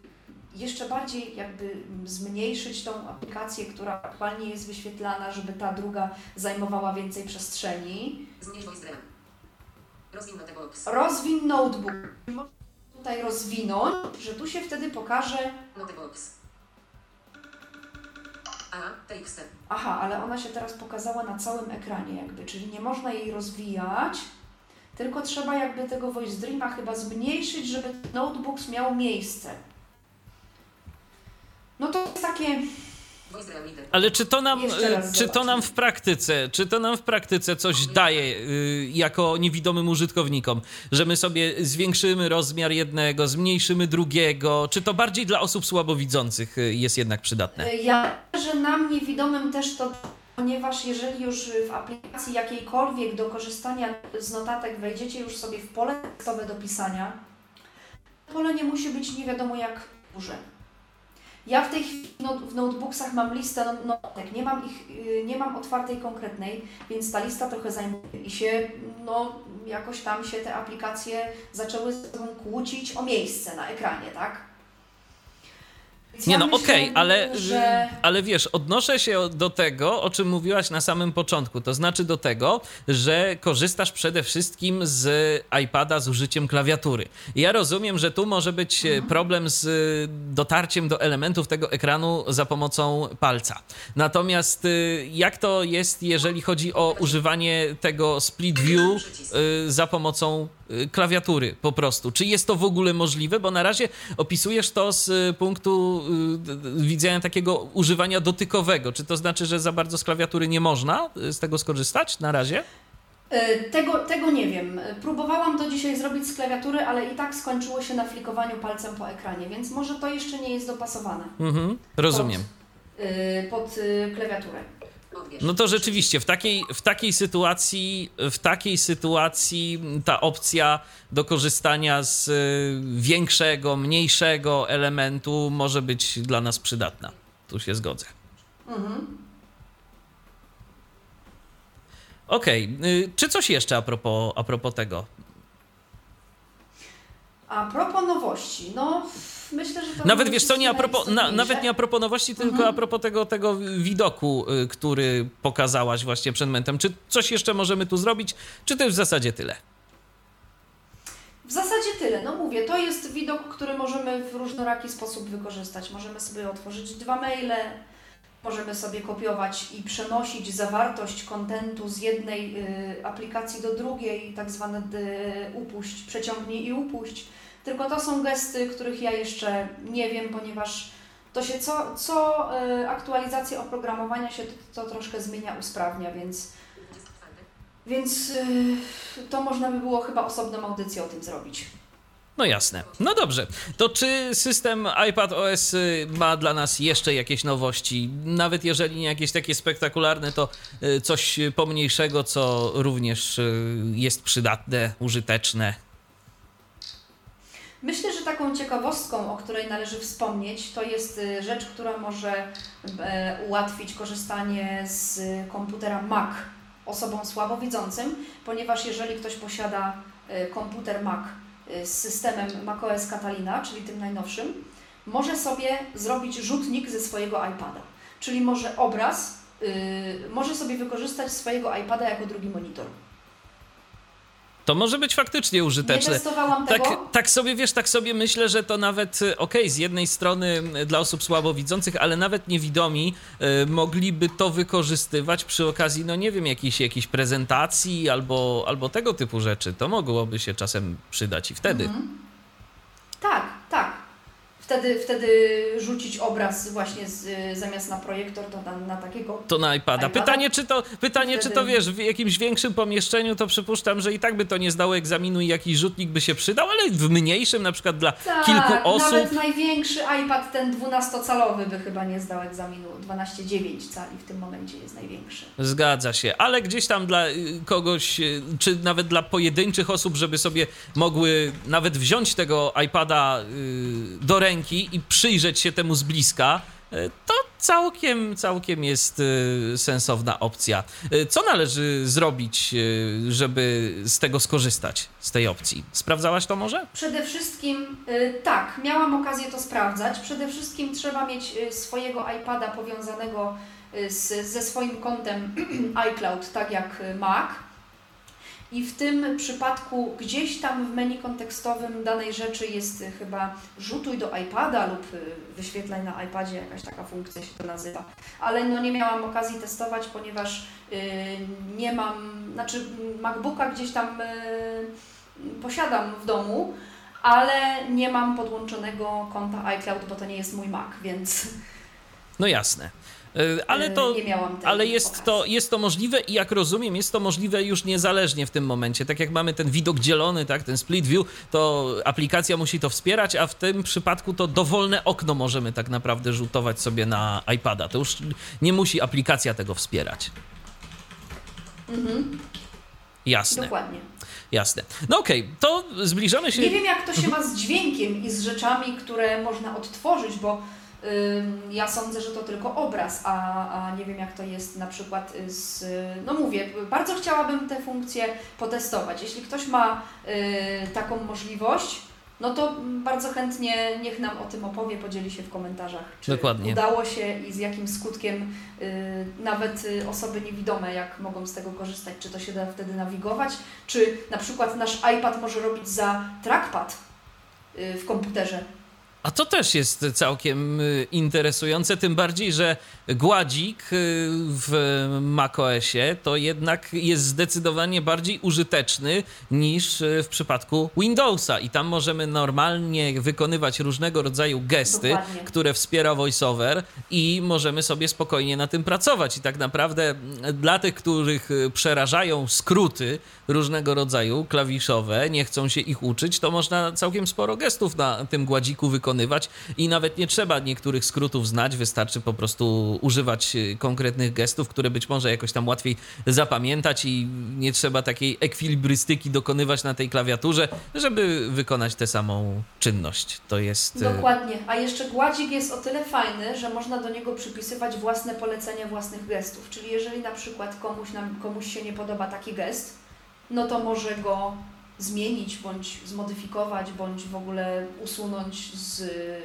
jeszcze bardziej jakby zmniejszyć tą aplikację, która aktualnie jest wyświetlana, żeby ta druga zajmowała więcej przestrzeni. Zmniejsz voice. Rozwin note box. Rozwin notebook. Można tutaj rozwinąć, że tu się wtedy pokaże, Note box. A, TXT. aha, ale ona się teraz pokazała na całym ekranie jakby, czyli nie można jej rozwijać, tylko trzeba jakby tego voice dreama chyba zmniejszyć, żeby notebooks miał miejsce. No to jest takie. Ale czy to nam, y, czy to nam w praktyce, czy to nam w praktyce coś daje y, jako niewidomym użytkownikom, że my sobie zwiększymy rozmiar jednego, zmniejszymy drugiego, czy to bardziej dla osób słabowidzących y, jest jednak przydatne? Ja, że nam niewidomym też to, ponieważ jeżeli już w aplikacji jakiejkolwiek do korzystania z notatek wejdziecie już sobie w pole tekstowe do pisania, pole nie musi być nie wiadomo jak duże. Ja w tej chwili w notebooksach mam listę no- notatek, nie mam ich, y, nie mam otwartej konkretnej, więc ta lista trochę zajmuje i się, no jakoś tam się te aplikacje zaczęły kłócić o miejsce na ekranie, tak? Więc Nie ja no, okej, ale, że... ale wiesz, odnoszę się do tego, o czym mówiłaś na samym początku. To znaczy do tego, że korzystasz przede wszystkim z iPada z użyciem klawiatury. Ja rozumiem, że tu może być e, problem z e, dotarciem do elementów tego ekranu za pomocą palca. Natomiast e, jak to jest, jeżeli chodzi o używanie tego split view za pomocą klawiatury po prostu? Czy jest to w ogóle możliwe? Bo na razie opisujesz to z e, punktu y, widzenia takiego używania dotykowego. Czy to znaczy, że za bardzo z klawiatury nie można y, z tego skorzystać na razie? E, Tego, tego nie wiem. Próbowałam to dzisiaj zrobić z klawiatury, ale i tak skończyło się na flikowaniu palcem po ekranie, więc może to jeszcze nie jest dopasowane Mhm, rozumiem. pod, y, pod y, klawiaturę. No to rzeczywiście w takiej, w takiej sytuacji, w takiej sytuacji ta opcja do korzystania z y, większego, mniejszego elementu może być dla nas przydatna. Tu się zgodzę. Mhm. Okej, y, czy coś jeszcze a propos, a propos tego? A propos nowości, no myślę, że to Nawet wiesz co, nie a propos, na, nawet nie a propos nowości, tylko Mhm. a propos tego, tego widoku, y, który pokazałaś właśnie przed momentem. Czy coś jeszcze możemy tu zrobić, czy to już w zasadzie tyle? W zasadzie tyle. No mówię, to jest widok, który możemy w różnoraki sposób wykorzystać. Możemy sobie otworzyć dwa maile, możemy sobie kopiować i przenosić zawartość kontentu z jednej y, aplikacji do drugiej, tak zwane y, upuść, przeciągnij i upuść. Tylko to są gesty, których ja jeszcze nie wiem, ponieważ to się co, co y, aktualizacja oprogramowania się to, to troszkę zmienia, usprawnia, więc, 24. więc y, to można by było chyba osobną audycję o tym zrobić. No jasne. No dobrze. To czy system iPad OS y, ma dla nas jeszcze jakieś nowości? Nawet jeżeli nie jakieś takie spektakularne, to y, coś pomniejszego, co również y, jest przydatne, użyteczne. Myślę, że taką ciekawostką, o której należy wspomnieć, to jest y, rzecz, która może e, ułatwić korzystanie z komputera Mac osobom słabowidzącym, ponieważ jeżeli ktoś posiada e, komputer Mac z systemem macOS Catalina, czyli tym najnowszym, może sobie zrobić rzutnik ze swojego iPada. Czyli może obraz, y, może sobie wykorzystać swojego iPada jako drugi monitor. To może być faktycznie Nie użyteczne. testowałam tego. Tak, tak sobie wiesz, tak sobie myślę, że to nawet y, okej, z jednej strony dla osób słabowidzących, ale nawet niewidomi y, mogliby to wykorzystywać przy okazji, no nie wiem, jakiejś, jakiejś prezentacji albo, albo tego typu rzeczy. To mogłoby się czasem przydać i wtedy. Mhm. Tak, tak. Wtedy, wtedy rzucić obraz właśnie z, zamiast na projektor, to na, na takiego. To na iPada. iPada? Pytanie, czy to, pytanie czy to Wtedy- wiesz, w jakimś większym pomieszczeniu, to przypuszczam, że i tak by to nie zdało egzaminu i jakiś rzutnik by się przydał, ale w mniejszym, na przykład dla Tak, kilku osób. Nawet największy iPad, ten 12-calowy, by chyba nie zdał egzaminu. 12,9 cali w tym momencie jest największy. Zgadza się, ale gdzieś tam dla y, kogoś, y, czy nawet dla pojedynczych osób, żeby sobie mogły nawet wziąć tego iPada y, do ręki i przyjrzeć się temu z bliska, y, to całkiem, całkiem jest y, sensowna opcja. Y, Co należy zrobić, żeby z tego skorzystać, z tej opcji? Sprawdzałaś to może? Przede wszystkim, tak, miałam okazję to sprawdzać. Przede wszystkim trzeba mieć swojego iPada powiązanego z, ze swoim kontem iCloud, tak jak Mac. I w tym przypadku gdzieś tam w menu kontekstowym danej rzeczy jest chyba rzutuj do iPada lub y, wyświetlaj na iPadzie, jakaś taka funkcja się to nazywa. Ale no nie miałam okazji testować, ponieważ y, nie mam, znaczy MacBooka gdzieś tam y, posiadam w domu, ale nie mam podłączonego konta iCloud, bo to nie jest mój Mac, więc No jasne. Y, Ale y, to, ale jest to, jest to możliwe i jak rozumiem, jest to możliwe już niezależnie w tym momencie. Tak jak mamy ten widok dzielony, tak, ten split view, to aplikacja musi to wspierać, a w tym przypadku to dowolne okno możemy tak naprawdę rzutować sobie na iPada. To już nie musi aplikacja tego wspierać. Jasne, Dokładnie. jasne. No okej, to zbliżamy się... Nie wiem, jak to się ma z dźwiękiem i z rzeczami, które można odtworzyć, bo ja sądzę, że to tylko obraz, a, a nie wiem, jak to jest na przykład z. No mówię, bardzo chciałabym tę funkcję potestować. Jeśli ktoś ma y, taką możliwość, no to bardzo chętnie niech nam o tym opowie, podzieli się w komentarzach. Czy Dokładnie. udało się i z jakim skutkiem y, nawet y, osoby niewidome, jak mogą z tego korzystać, czy to się da wtedy nawigować, czy na przykład nasz iPad może robić za trackpad y, w komputerze. A to też jest całkiem y, interesujące, tym bardziej, że gładzik y, w macOSie to jednak jest zdecydowanie bardziej użyteczny niż y, w przypadku Windowsa. I tam możemy normalnie wykonywać różnego rodzaju gesty, Dokładnie. które wspiera VoiceOver i możemy sobie spokojnie na tym pracować. I tak naprawdę mm, dla tych, których przerażają skróty różnego rodzaju klawiszowe, nie chcą się ich uczyć, to można całkiem sporo gestów na tym gładziku wykonywać i nawet nie trzeba niektórych skrótów znać, wystarczy po prostu używać y, konkretnych gestów, które być może jakoś tam łatwiej zapamiętać i nie trzeba takiej ekwilibrystyki dokonywać na tej klawiaturze, żeby wykonać tę samą czynność. To jest... y, Dokładnie. A jeszcze gładzik jest o tyle fajny, że można do niego przypisywać własne polecenia własnych gestów. Czyli jeżeli na przykład komuś, nam, komuś się nie podoba taki gest, no to może go zmienić, bądź zmodyfikować, bądź w ogóle usunąć z y,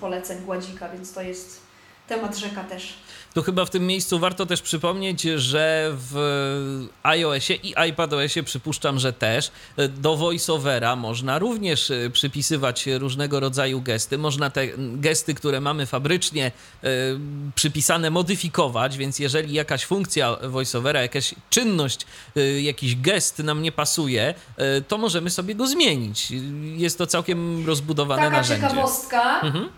poleceń gładzika, więc to jest temat rzeka też. Tu chyba w tym miejscu warto też przypomnieć, że w iOSie i iPadOSie przypuszczam, że też do VoiceOvera można również e, przypisywać różnego rodzaju gesty. Można te gesty, które mamy fabrycznie e, przypisane, modyfikować, więc jeżeli jakaś funkcja VoiceOvera, jakaś czynność, e, jakiś gest nam nie pasuje, to możemy sobie go zmienić. Jest to całkiem rozbudowane Taka narzędzie. ciekawostka. Mhm.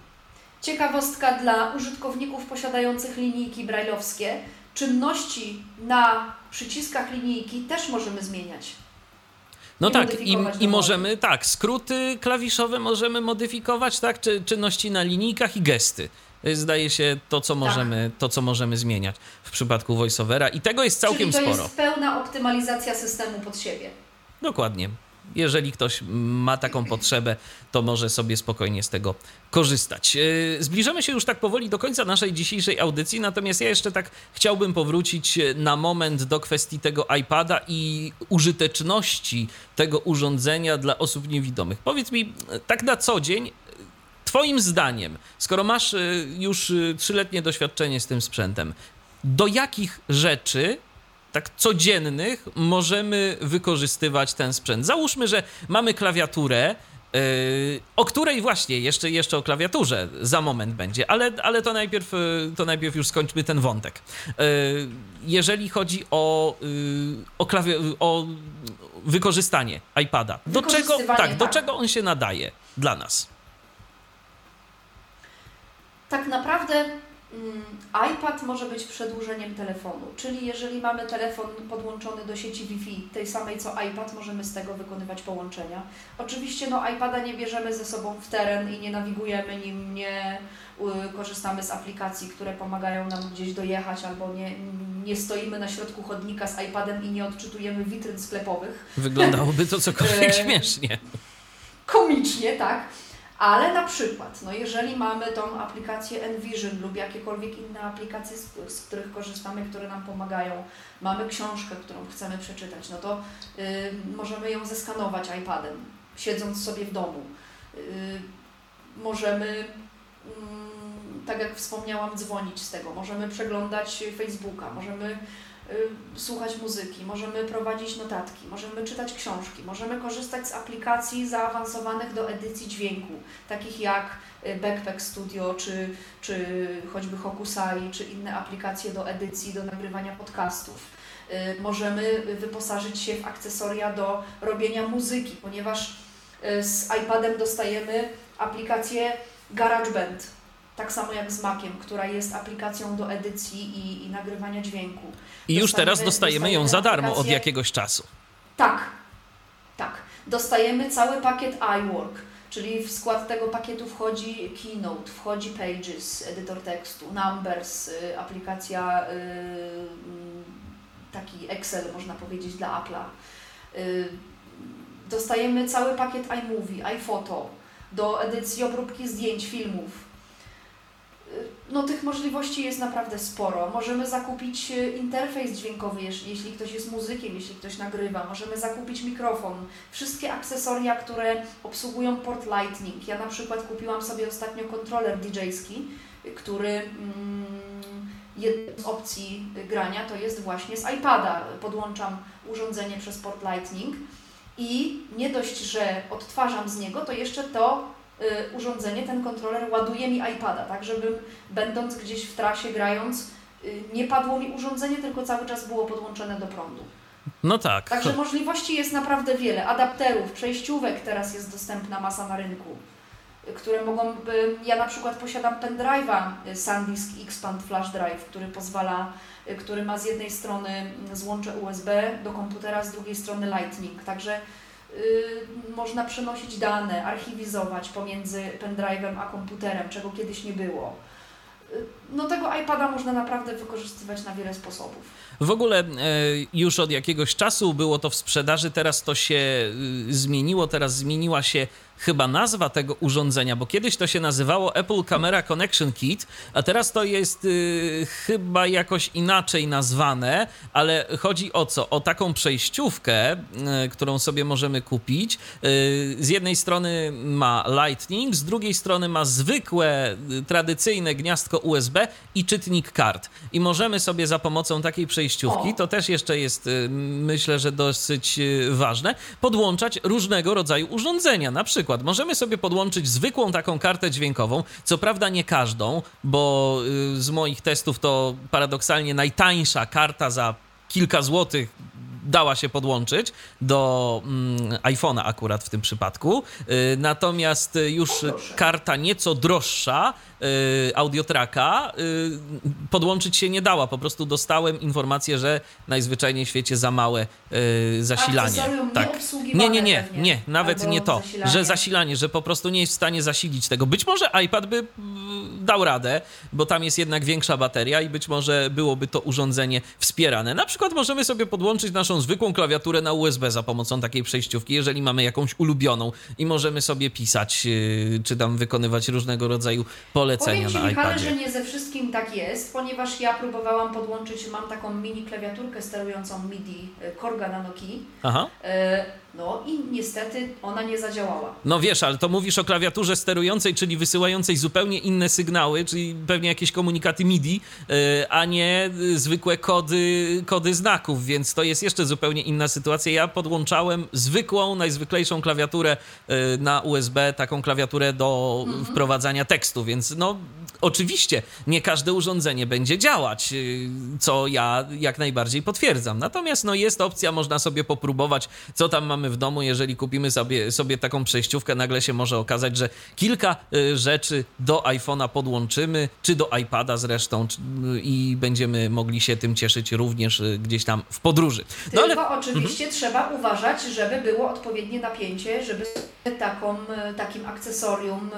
Ciekawostka dla użytkowników posiadających linijki brajlowskie. Czynności na przyciskach linijki też możemy zmieniać. No i tak, i, i możemy, tak, skróty klawiszowe możemy modyfikować, tak, czy czynności na linijkach i gesty. To Zdaje się to, co możemy, to, co możemy zmieniać w przypadku voiceovera i tego jest całkiem Czyli to sporo. jest pełna optymalizacja systemu pod siebie. Dokładnie. Jeżeli ktoś ma taką potrzebę, to może sobie spokojnie z tego korzystać. Yy, Zbliżamy się już tak powoli do końca naszej dzisiejszej audycji, natomiast ja jeszcze tak chciałbym powrócić na moment do kwestii tego iPada i użyteczności tego urządzenia dla osób niewidomych. Powiedz mi, tak na co dzień, Twoim zdaniem, skoro masz już trzyletnie doświadczenie z tym sprzętem, do jakich rzeczy tak codziennych możemy wykorzystywać ten sprzęt? Załóżmy, że mamy klawiaturę, yy, o której właśnie, jeszcze, jeszcze o klawiaturze za moment będzie, ale, ale to, najpierw, yy, to najpierw już skończmy ten wątek. Yy, jeżeli chodzi o, yy, o, klawi- o wykorzystanie iPada, do czego, tak, do tak. czego on się nadaje dla nas? tak naprawdę iPad może być przedłużeniem telefonu, czyli jeżeli mamy telefon podłączony do sieci Wi-Fi, tej samej co iPad, możemy z tego wykonywać połączenia. Oczywiście no, iPada nie bierzemy ze sobą w teren i nie nawigujemy nim, nie y, korzystamy z aplikacji, które pomagają nam gdzieś dojechać, albo nie, nie stoimy na środku chodnika z iPadem i nie odczytujemy witryn sklepowych. Wyglądało,by to cokolwiek E, śmiesznie. Komicznie, tak. Ale na przykład, no jeżeli mamy tą aplikację Envision lub jakiekolwiek inne aplikacje, z, z których korzystamy, które nam pomagają, mamy książkę, którą chcemy przeczytać, no to y, możemy ją zeskanować iPadem, siedząc sobie w domu. Y, możemy, mm, tak jak wspomniałam, dzwonić z tego, możemy przeglądać Facebooka, możemy słuchać muzyki, możemy prowadzić notatki, możemy czytać książki, możemy korzystać z aplikacji zaawansowanych do edycji dźwięku, takich jak y, Backpack Studio, czy, czy choćby Hokusai, czy inne aplikacje do edycji, do nagrywania podcastów. Y, Możemy wyposażyć się w akcesoria do robienia muzyki, ponieważ y, z iPadem dostajemy aplikację GarageBand, tak samo jak z Maciem, która jest aplikacją do edycji i, i nagrywania dźwięku. I już teraz dostajemy- dostajemy ją za dostajemy darmo od jakiegoś czasu. Tak, tak. Dostajemy cały pakiet iWork, czyli w skład tego pakietu wchodzi Keynote, wchodzi Pages, edytor tekstu, Numbers, y, aplikacja y, mm, taki Excel, można powiedzieć, dla Apple'a. Y, Dostajemy cały pakiet iMovie, iPhoto, do edycji obróbki zdjęć, filmów. Y, No tych możliwości jest naprawdę sporo. Możemy zakupić y, interfejs dźwiękowy, jeśli ktoś jest muzykiem, jeśli ktoś nagrywa. Możemy zakupić mikrofon. Wszystkie akcesoria, które obsługują port Lightning. Ja na przykład kupiłam sobie ostatnio kontroler DJ-ski, y, który mm, jedną z opcji grania to jest właśnie z iPada. Podłączam urządzenie przez port Lightning i nie dość, że odtwarzam z niego, to jeszcze to urządzenie, ten kontroler ładuje mi iPada, tak żebym będąc gdzieś w trasie, grając, y, nie padło mi urządzenie, tylko cały czas było podłączone do prądu. No tak. Także możliwości jest naprawdę wiele. Adapterów, przejściówek teraz jest dostępna masa na rynku, y, które mogą, ja na przykład posiadam pendrive'a y, SanDisk Expand Flash Drive, który pozwala, y, który ma z jednej strony mm, złącze USB do komputera, z drugiej strony Lightning, także y, można przenosić dane, archiwizować pomiędzy pendrive'em a komputerem, czego kiedyś nie było. Y, No tego iPada można naprawdę wykorzystywać na wiele sposobów. W ogóle e, już od jakiegoś czasu było to w sprzedaży, teraz to się y, zmieniło, teraz zmieniła się chyba nazwa tego urządzenia, bo kiedyś to się nazywało Apple Camera Connection Kit, a teraz to jest y, chyba jakoś inaczej nazwane, ale chodzi o co? O taką przejściówkę, y, którą sobie możemy kupić. Z jednej strony ma Lightning, z drugiej strony ma zwykłe, tradycyjne gniazdko USB i czytnik kart. I możemy sobie za pomocą takiej przejściówki, O. to też jeszcze jest, y, myślę, że dosyć y, ważne, podłączać różnego rodzaju urządzenia. Na przykład możemy sobie podłączyć zwykłą taką kartę dźwiękową, co prawda nie każdą, bo y, z moich testów to paradoksalnie najtańsza karta za kilka złotych dała się podłączyć do mm, iPhone'a akurat w tym przypadku. Natomiast już karta nieco droższa Audiotraka y, podłączyć się nie dała. Po prostu dostałem informację, że najzwyczajniej w świecie za małe y, zasilanie. Tak. Nie, nie, nie, nie, nawet nie to, że zasilanie, że po prostu nie jest w stanie zasilić tego. Być może iPad by dał radę, bo tam jest jednak większa bateria i być może byłoby to urządzenie wspierane. Na przykład możemy sobie podłączyć naszą zwykłą klawiaturę na USB za pomocą takiej przejściówki, jeżeli mamy jakąś ulubioną i możemy sobie pisać, czy tam wykonywać różnego rodzaju polecenia Powiem Ci, na Michale, że iPadzie. nie ze wszystkim tak jest, ponieważ ja próbowałam podłączyć, mam taką mini klawiaturkę sterującą MIDI y, Korga na Nokii, Aha. y, no i niestety ona nie zadziałała. No wiesz, ale to mówisz o klawiaturze sterującej, czyli wysyłającej zupełnie inne sygnały, czyli pewnie jakieś komunikaty MIDI, yy, a nie zwykłe kody, kody znaków, więc to jest jeszcze zupełnie inna sytuacja. Ja podłączałem zwykłą, najzwyklejszą klawiaturę na USB, taką klawiaturę do wprowadzania tekstu, więc no oczywiście nie każdy każde urządzenie będzie działać, y, co ja jak najbardziej potwierdzam. Natomiast no, jest opcja, można sobie popróbować, co tam mamy w domu, jeżeli kupimy sobie, sobie taką przejściówkę, nagle się może okazać, że kilka y, rzeczy do iPhone'a podłączymy, czy do iPada zresztą, czy, y, i będziemy mogli się tym cieszyć również gdzieś tam w podróży. No, Tylko ale... oczywiście mhm. trzeba uważać, żeby było odpowiednie napięcie, żeby taką, takim akcesorium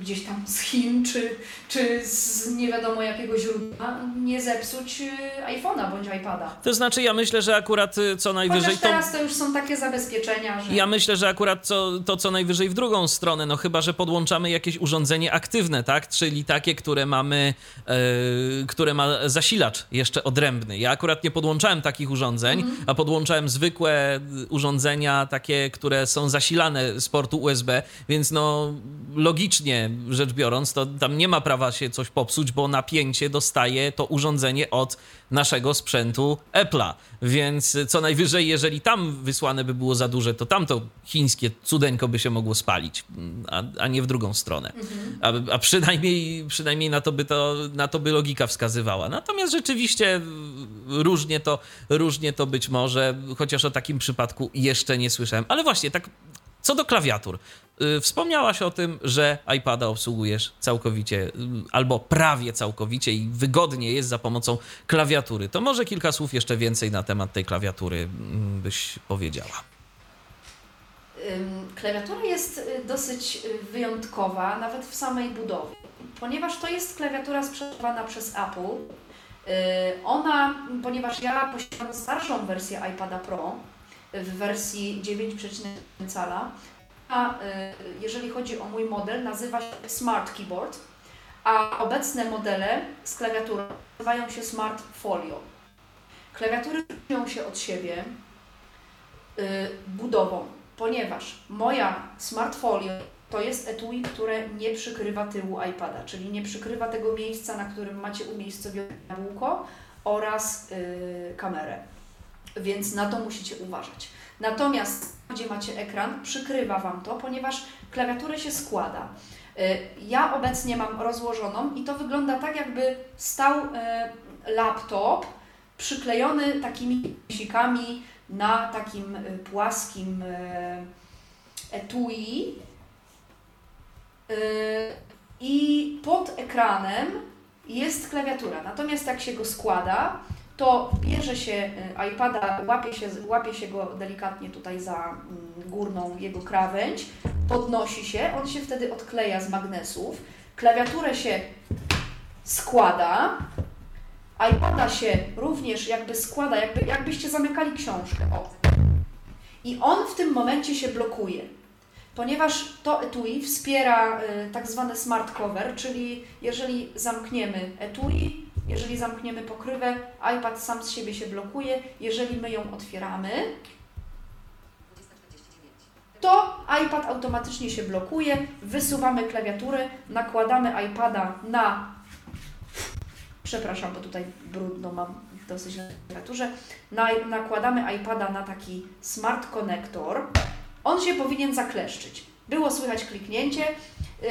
gdzieś tam z Chin, czy, czy z nie wiadomo jakiego źródła nie zepsuć e, iPhone'a bądź iPada. To znaczy ja myślę, że akurat co najwyżej... Chociaż teraz to już są takie zabezpieczenia, że... Ja myślę, że akurat co, to co najwyżej w drugą stronę, no chyba, że podłączamy jakieś urządzenie aktywne, tak? Czyli takie, które mamy, które ma zasilacz jeszcze odrębny. Ja akurat nie podłączałem takich urządzeń, mm. a podłączałem zwykłe urządzenia, takie, które są zasilane z portu USB, więc no logicznie rzecz biorąc, to tam nie ma prawa się coś popsuć, bo napięcie dostaje to urządzenie od naszego sprzętu Apple'a. Więc co najwyżej, jeżeli tam wysłane by było za duże, to tamto chińskie cudeńko by się mogło spalić, a, a nie w drugą stronę. Mhm. A, a, przynajmniej, przynajmniej na, to by to, na to by logika wskazywała. Natomiast rzeczywiście różnie to, różnie to być może, chociaż o takim przypadku jeszcze nie słyszałem. Ale właśnie, tak co do klawiatur. Y, wspomniałaś o tym, że iPada obsługujesz całkowicie y, albo prawie całkowicie i wygodnie jest za pomocą klawiatury. To może kilka słów jeszcze więcej na temat tej klawiatury mm, byś powiedziała. Klawiatura jest y, dosyć wyjątkowa, nawet w samej budowie, ponieważ to jest klawiatura sprzedawana przez Apple. Ona, ponieważ ja posiadam starszą wersję iPada Pro, w wersji 9,1 cala. Y, jeżeli chodzi o mój model, nazywa się Smart Keyboard, a obecne modele z klawiaturą nazywają się Smart Folio. Klawiatury różnią się od siebie y, budową, ponieważ moja Smart Folio to jest etui, które nie przykrywa tyłu iPada, czyli nie przykrywa tego miejsca, na którym macie umiejscowione jabłko oraz yy, kamerę więc na to musicie uważać. Natomiast gdzie macie ekran, przykrywa Wam to, ponieważ klawiaturę się składa. Y, ja obecnie mam rozłożoną i to wygląda tak, jakby stał y, laptop przyklejony takimi sikami na takim y, płaskim etui i pod ekranem jest klawiatura. Natomiast jak się go składa, to bierze się y, iPada, łapie się, łapie się go delikatnie tutaj za mm, górną jego krawędź, podnosi się, on się wtedy odkleja z magnesów, klawiaturę się składa, iPada się również jakby składa, jakby, jakbyście zamykali książkę. O. I on w tym momencie się blokuje, ponieważ to etui wspiera y, tak zwane smart cover, czyli jeżeli zamkniemy etui, jeżeli zamkniemy pokrywę, iPad sam z siebie się blokuje. Jeżeli my ją otwieramy, to iPad automatycznie się blokuje. Wysuwamy klawiaturę, nakładamy iPada na. Przepraszam, bo tutaj brudno mam dosyć na klawiaturze. Na, nakładamy iPada na taki smart konektor. On się powinien zakleszczyć. Było słychać kliknięcie,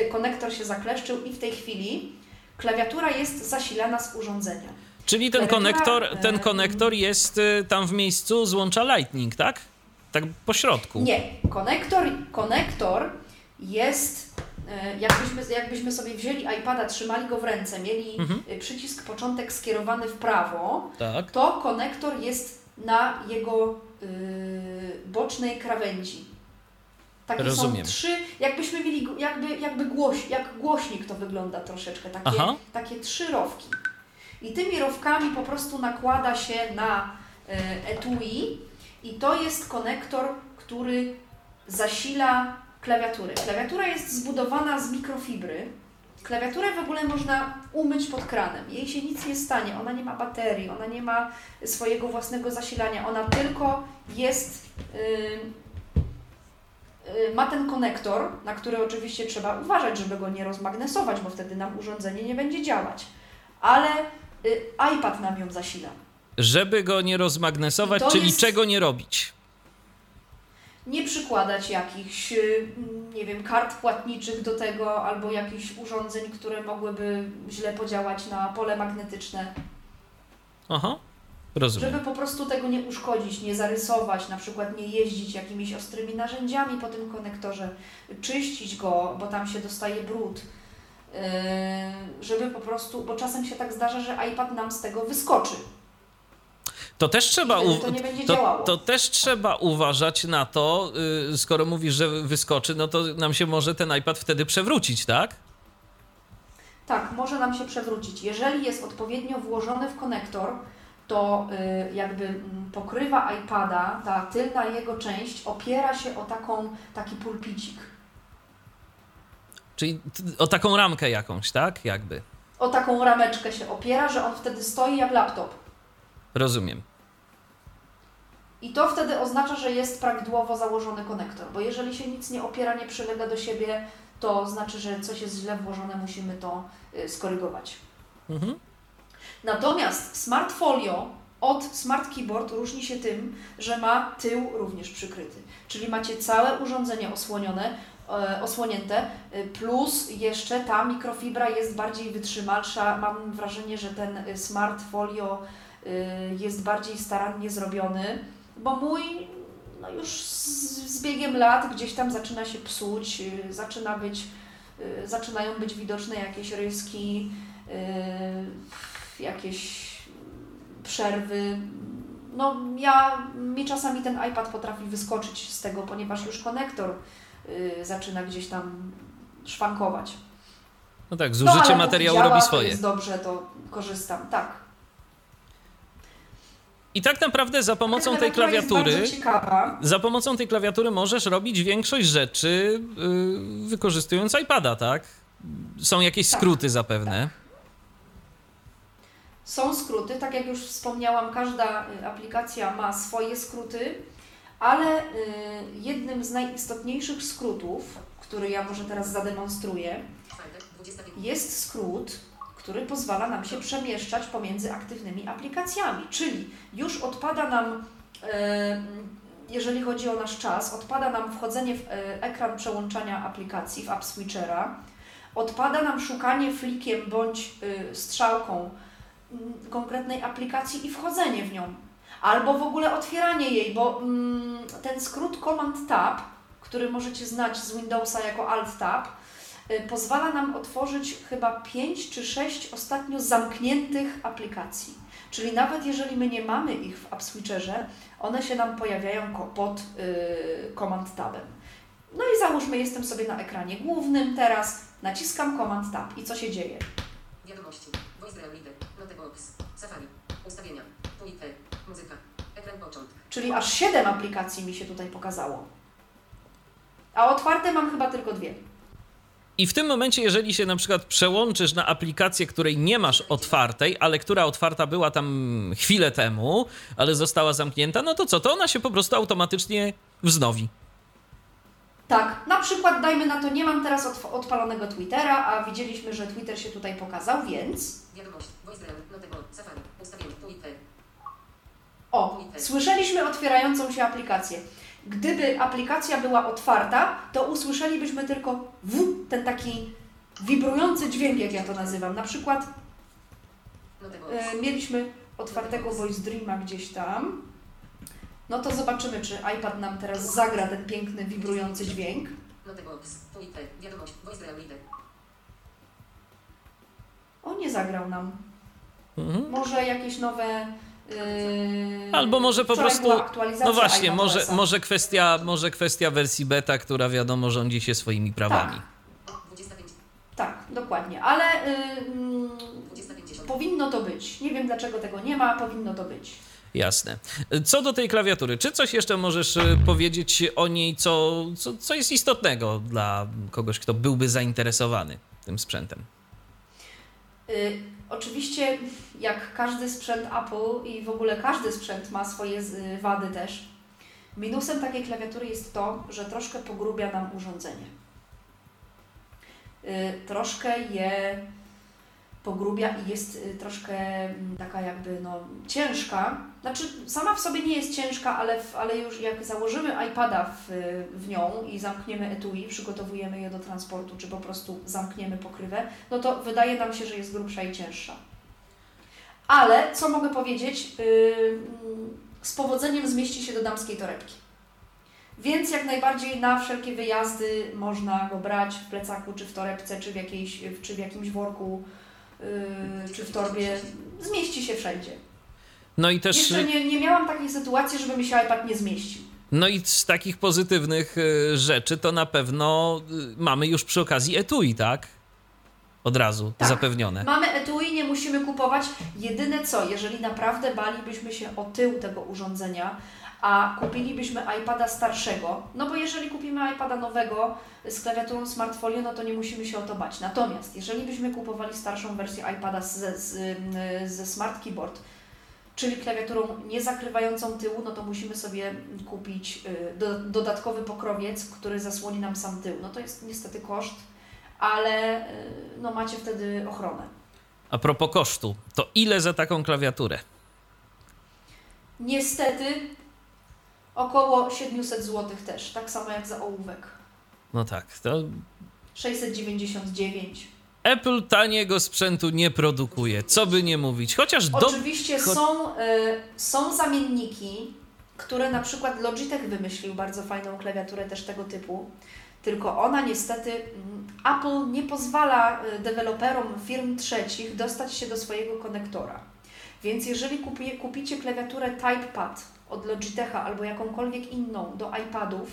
y, konektor się zakleszczył i w tej chwili Klawiatura jest zasilana z urządzenia. Czyli ten konektor, ten konektor jest y, tam w miejscu złącza Lightning, tak? Tak po środku. Nie, konektor, konektor jest, y, jakbyśmy, jakbyśmy sobie wzięli iPada, trzymali go w ręce, mieli mhm. Przycisk początek skierowany w prawo, tak. to konektor jest na jego yy, bocznej krawędzi. Takie Rozumiem. są trzy, jakbyśmy mieli, jakby, jakby głoś, jak głośnik to wygląda troszeczkę, takie, takie trzy rowki. I tymi rowkami po prostu nakłada się na e, etui i to jest konektor, który zasila klawiaturę. Klawiatura jest zbudowana z mikrofibry. Klawiaturę w ogóle można umyć pod kranem. Jej się nic nie stanie. Ona nie ma baterii, ona nie ma swojego własnego zasilania. Ona tylko jest ma ten konektor, na który oczywiście trzeba uważać, żeby go nie rozmagnesować, bo wtedy nam urządzenie nie będzie działać. Ale y, iPad nam ją zasila. Żeby go nie rozmagnesować, czyli jest... czego nie robić? nie przykładać jakichś, y, nie wiem, kart płatniczych do tego albo jakichś urządzeń, które mogłyby źle podziałać na pole magnetyczne, Aha, rozumiem. żeby po prostu tego nie uszkodzić, nie zarysować, na przykład nie jeździć jakimiś ostrymi narzędziami po tym konektorze, czyścić go, bo tam się dostaje brud. Yy, żeby po prostu, bo czasem się tak zdarza, że iPad nam z tego wyskoczy. To też trzeba, to to, to też trzeba uważać na to, y, skoro mówisz, że wyskoczy, no to nam się może ten iPad wtedy przewrócić, tak? Tak, może nam się przewrócić. Jeżeli jest odpowiednio włożony w konektor, to y, jakby mm, pokrywa iPada, ta tylna jego część opiera się o taką, taki pulpicik. Czyli o taką ramkę jakąś, tak? Jakby. O taką rameczkę się opiera, że on wtedy stoi jak laptop. Rozumiem. I to wtedy oznacza, że jest prawidłowo założony konektor, bo jeżeli się nic nie opiera, nie przylega do siebie, to znaczy, że coś jest źle włożone, musimy to y, skorygować. Mhm. Natomiast Smart Folio od Smart Keyboard różni się tym, że ma tył również przykryty. Czyli macie całe urządzenie osłonione, e, osłonięte, e, plus jeszcze ta mikrofibra jest bardziej wytrzymalsza. Mam wrażenie, że ten e, Smart Folio e, jest bardziej starannie zrobiony, bo mój no już z, biegiem lat gdzieś tam zaczyna się psuć, zaczyna być, zaczynają być widoczne jakieś ryski, jakieś przerwy. No ja, mi czasami ten iPad potrafi wyskoczyć z tego, ponieważ już konektor y, zaczyna gdzieś tam szwankować. No tak, No, zużycie póki materiału działa, robi swoje. jest dobrze, to korzystam, tak. I tak naprawdę za pomocą tej Klawiatura jest klawiatury, za pomocą tej klawiatury możesz robić większość rzeczy yy, wykorzystując iPada, tak? Są jakieś Tak, skróty zapewne. Są skróty, tak jak już wspomniałam, każda y, aplikacja ma swoje skróty, ale y, jednym z najistotniejszych skrótów, który ja może teraz zademonstruję, Czwartek, 25. jest skrót, który pozwala nam się przemieszczać pomiędzy aktywnymi aplikacjami, czyli już odpada nam, e, jeżeli chodzi o nasz czas, odpada nam wchodzenie w ekran przełączania aplikacji w App Switchera, odpada nam szukanie flikiem bądź strzałką konkretnej aplikacji i wchodzenie w nią. Albo w ogóle otwieranie jej, bo mm, ten skrót Command Tab, który możecie znać z Windowsa jako Alt Tab, y, pozwala nam otworzyć chyba 5 czy 6 ostatnio zamkniętych aplikacji. Czyli nawet jeżeli my nie mamy ich w App Switcherze, one się nam pojawiają pod y, Command Tabem. No i załóżmy, jestem sobie na ekranie głównym teraz, naciskam Command Tab i co się dzieje? Wiadomości. Voice. Muzyka. Ekran początek. Czyli aż 7 aplikacji mi się tutaj pokazało. A otwarte mam chyba tylko dwie. I w tym momencie, jeżeli się na przykład przełączysz na aplikację, której nie masz otwartej, ale która otwarta była tam chwilę temu, ale została zamknięta, no to co? To ona się po prostu automatycznie wznowi. Tak, na przykład dajmy na to, nie mam teraz odf- odpalonego Twittera, a widzieliśmy, że Twitter się tutaj pokazał, więc Wiadomość. Safari. Ustawienia. Twitter. O, słyszeliśmy otwierającą się aplikację. Gdyby aplikacja była otwarta, to usłyszelibyśmy tylko w, ten taki wibrujący dźwięk, jak ja to nazywam. Na przykład Notebox. e, mieliśmy otwartego Voice Dreama gdzieś tam. No to zobaczymy, czy iPad nam teraz zagra ten piękny, wibrujący dźwięk. Notebox. Twitter. Wiadomość. Voice Real Reader. O, nie zagrał nam. Mhm. Może jakieś nowe. Yy, Albo może po prostu- No właśnie, może, może, kwestia, może kwestia wersji beta, która wiadomo rządzi się swoimi prawami. Tak. 25. Tak, dokładnie, ale yy, 2050. powinno to być. Nie wiem dlaczego tego nie ma, powinno to być. Jasne. Co do tej klawiatury, czy coś jeszcze możesz e, powiedzieć o niej, co, co, co jest istotnego dla kogoś, kto byłby zainteresowany tym sprzętem? Yy, oczywiście, jak każdy sprzęt Apple i w ogóle każdy sprzęt ma swoje wady też. Minusem takiej klawiatury jest to, że troszkę pogrubia nam urządzenie. Yy, troszkę je pogrubia i jest y, troszkę mm, taka jakby no, ciężka. Znaczy sama w sobie nie jest ciężka, ale, w, ale już jak założymy iPada w, w nią i zamkniemy etui, przygotowujemy je do transportu, czy po prostu zamkniemy pokrywę, no to wydaje nam się, że jest grubsza i cięższa. Ale co mogę powiedzieć? Yy, z powodzeniem zmieści się do damskiej torebki. Więc jak najbardziej na wszelkie wyjazdy można go brać w plecaku, czy w torebce, czy w, jakiejś, czy w jakimś worku, czy w torbie. Zmieści się wszędzie. No i też. Jeszcze nie, nie miałam takiej sytuacji, żeby mi się iPad nie zmieścił. No i z takich pozytywnych y, rzeczy to na pewno y, mamy już przy okazji etui, tak? Od razu Tak. zapewnione. Mamy etui, nie musimy kupować. Jedyne co, jeżeli naprawdę balibyśmy się o tył tego urządzenia, a kupilibyśmy iPada starszego, no bo jeżeli kupimy iPada nowego z klawiaturą Smart Folio, no to nie musimy się o to bać. Natomiast jeżeli byśmy kupowali starszą wersję iPada ze, z, ze Smart Keyboard, czyli klawiaturą nie zakrywającą tyłu, no to musimy sobie kupić y, do, dodatkowy pokrowiec, który zasłoni nam sam tył. No to jest niestety koszt, ale y, no macie wtedy ochronę. A propos kosztu, to ile za taką klawiaturę? Niestety około 700 zł też, tak samo jak za ołówek. No tak, to 699. Apple taniego sprzętu nie produkuje, co by nie mówić. Chociaż do... Oczywiście są, y, są zamienniki, które na przykład Logitech wymyślił bardzo fajną klawiaturę też tego typu. Tylko ona niestety, mm, Apple nie pozwala y, deweloperom firm trzecich dostać się do swojego konektora. Więc jeżeli kupi, kupicie klawiaturę TypePad od Logitecha albo jakąkolwiek inną do iPadów,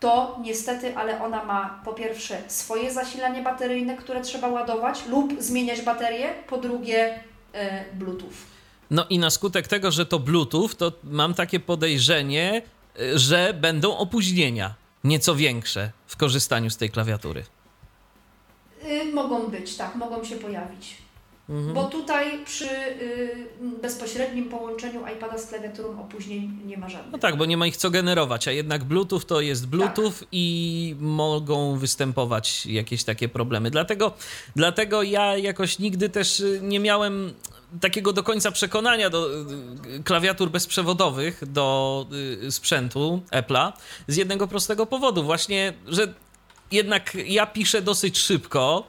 to niestety, ale ona ma po pierwsze swoje zasilanie bateryjne, które trzeba ładować lub zmieniać baterię, po drugie e, Bluetooth. No i na skutek tego, że to Bluetooth, to mam takie podejrzenie, y, że będą opóźnienia nieco większe w korzystaniu z tej klawiatury. Y, mogą być, tak, mogą się pojawić. Mhm. Bo tutaj przy y, bezpośrednim połączeniu iPada z klawiaturą opóźnień nie ma żadnych. No tak, bo nie ma ich co generować, a jednak Bluetooth to jest Bluetooth i mogą występować jakieś takie problemy. Dlatego, dlatego ja jakoś nigdy też y, nie miałem takiego do końca przekonania do y, klawiatur bezprzewodowych do y, sprzętu Apple'a z jednego prostego powodu. Właśnie, że jednak ja piszę dosyć szybko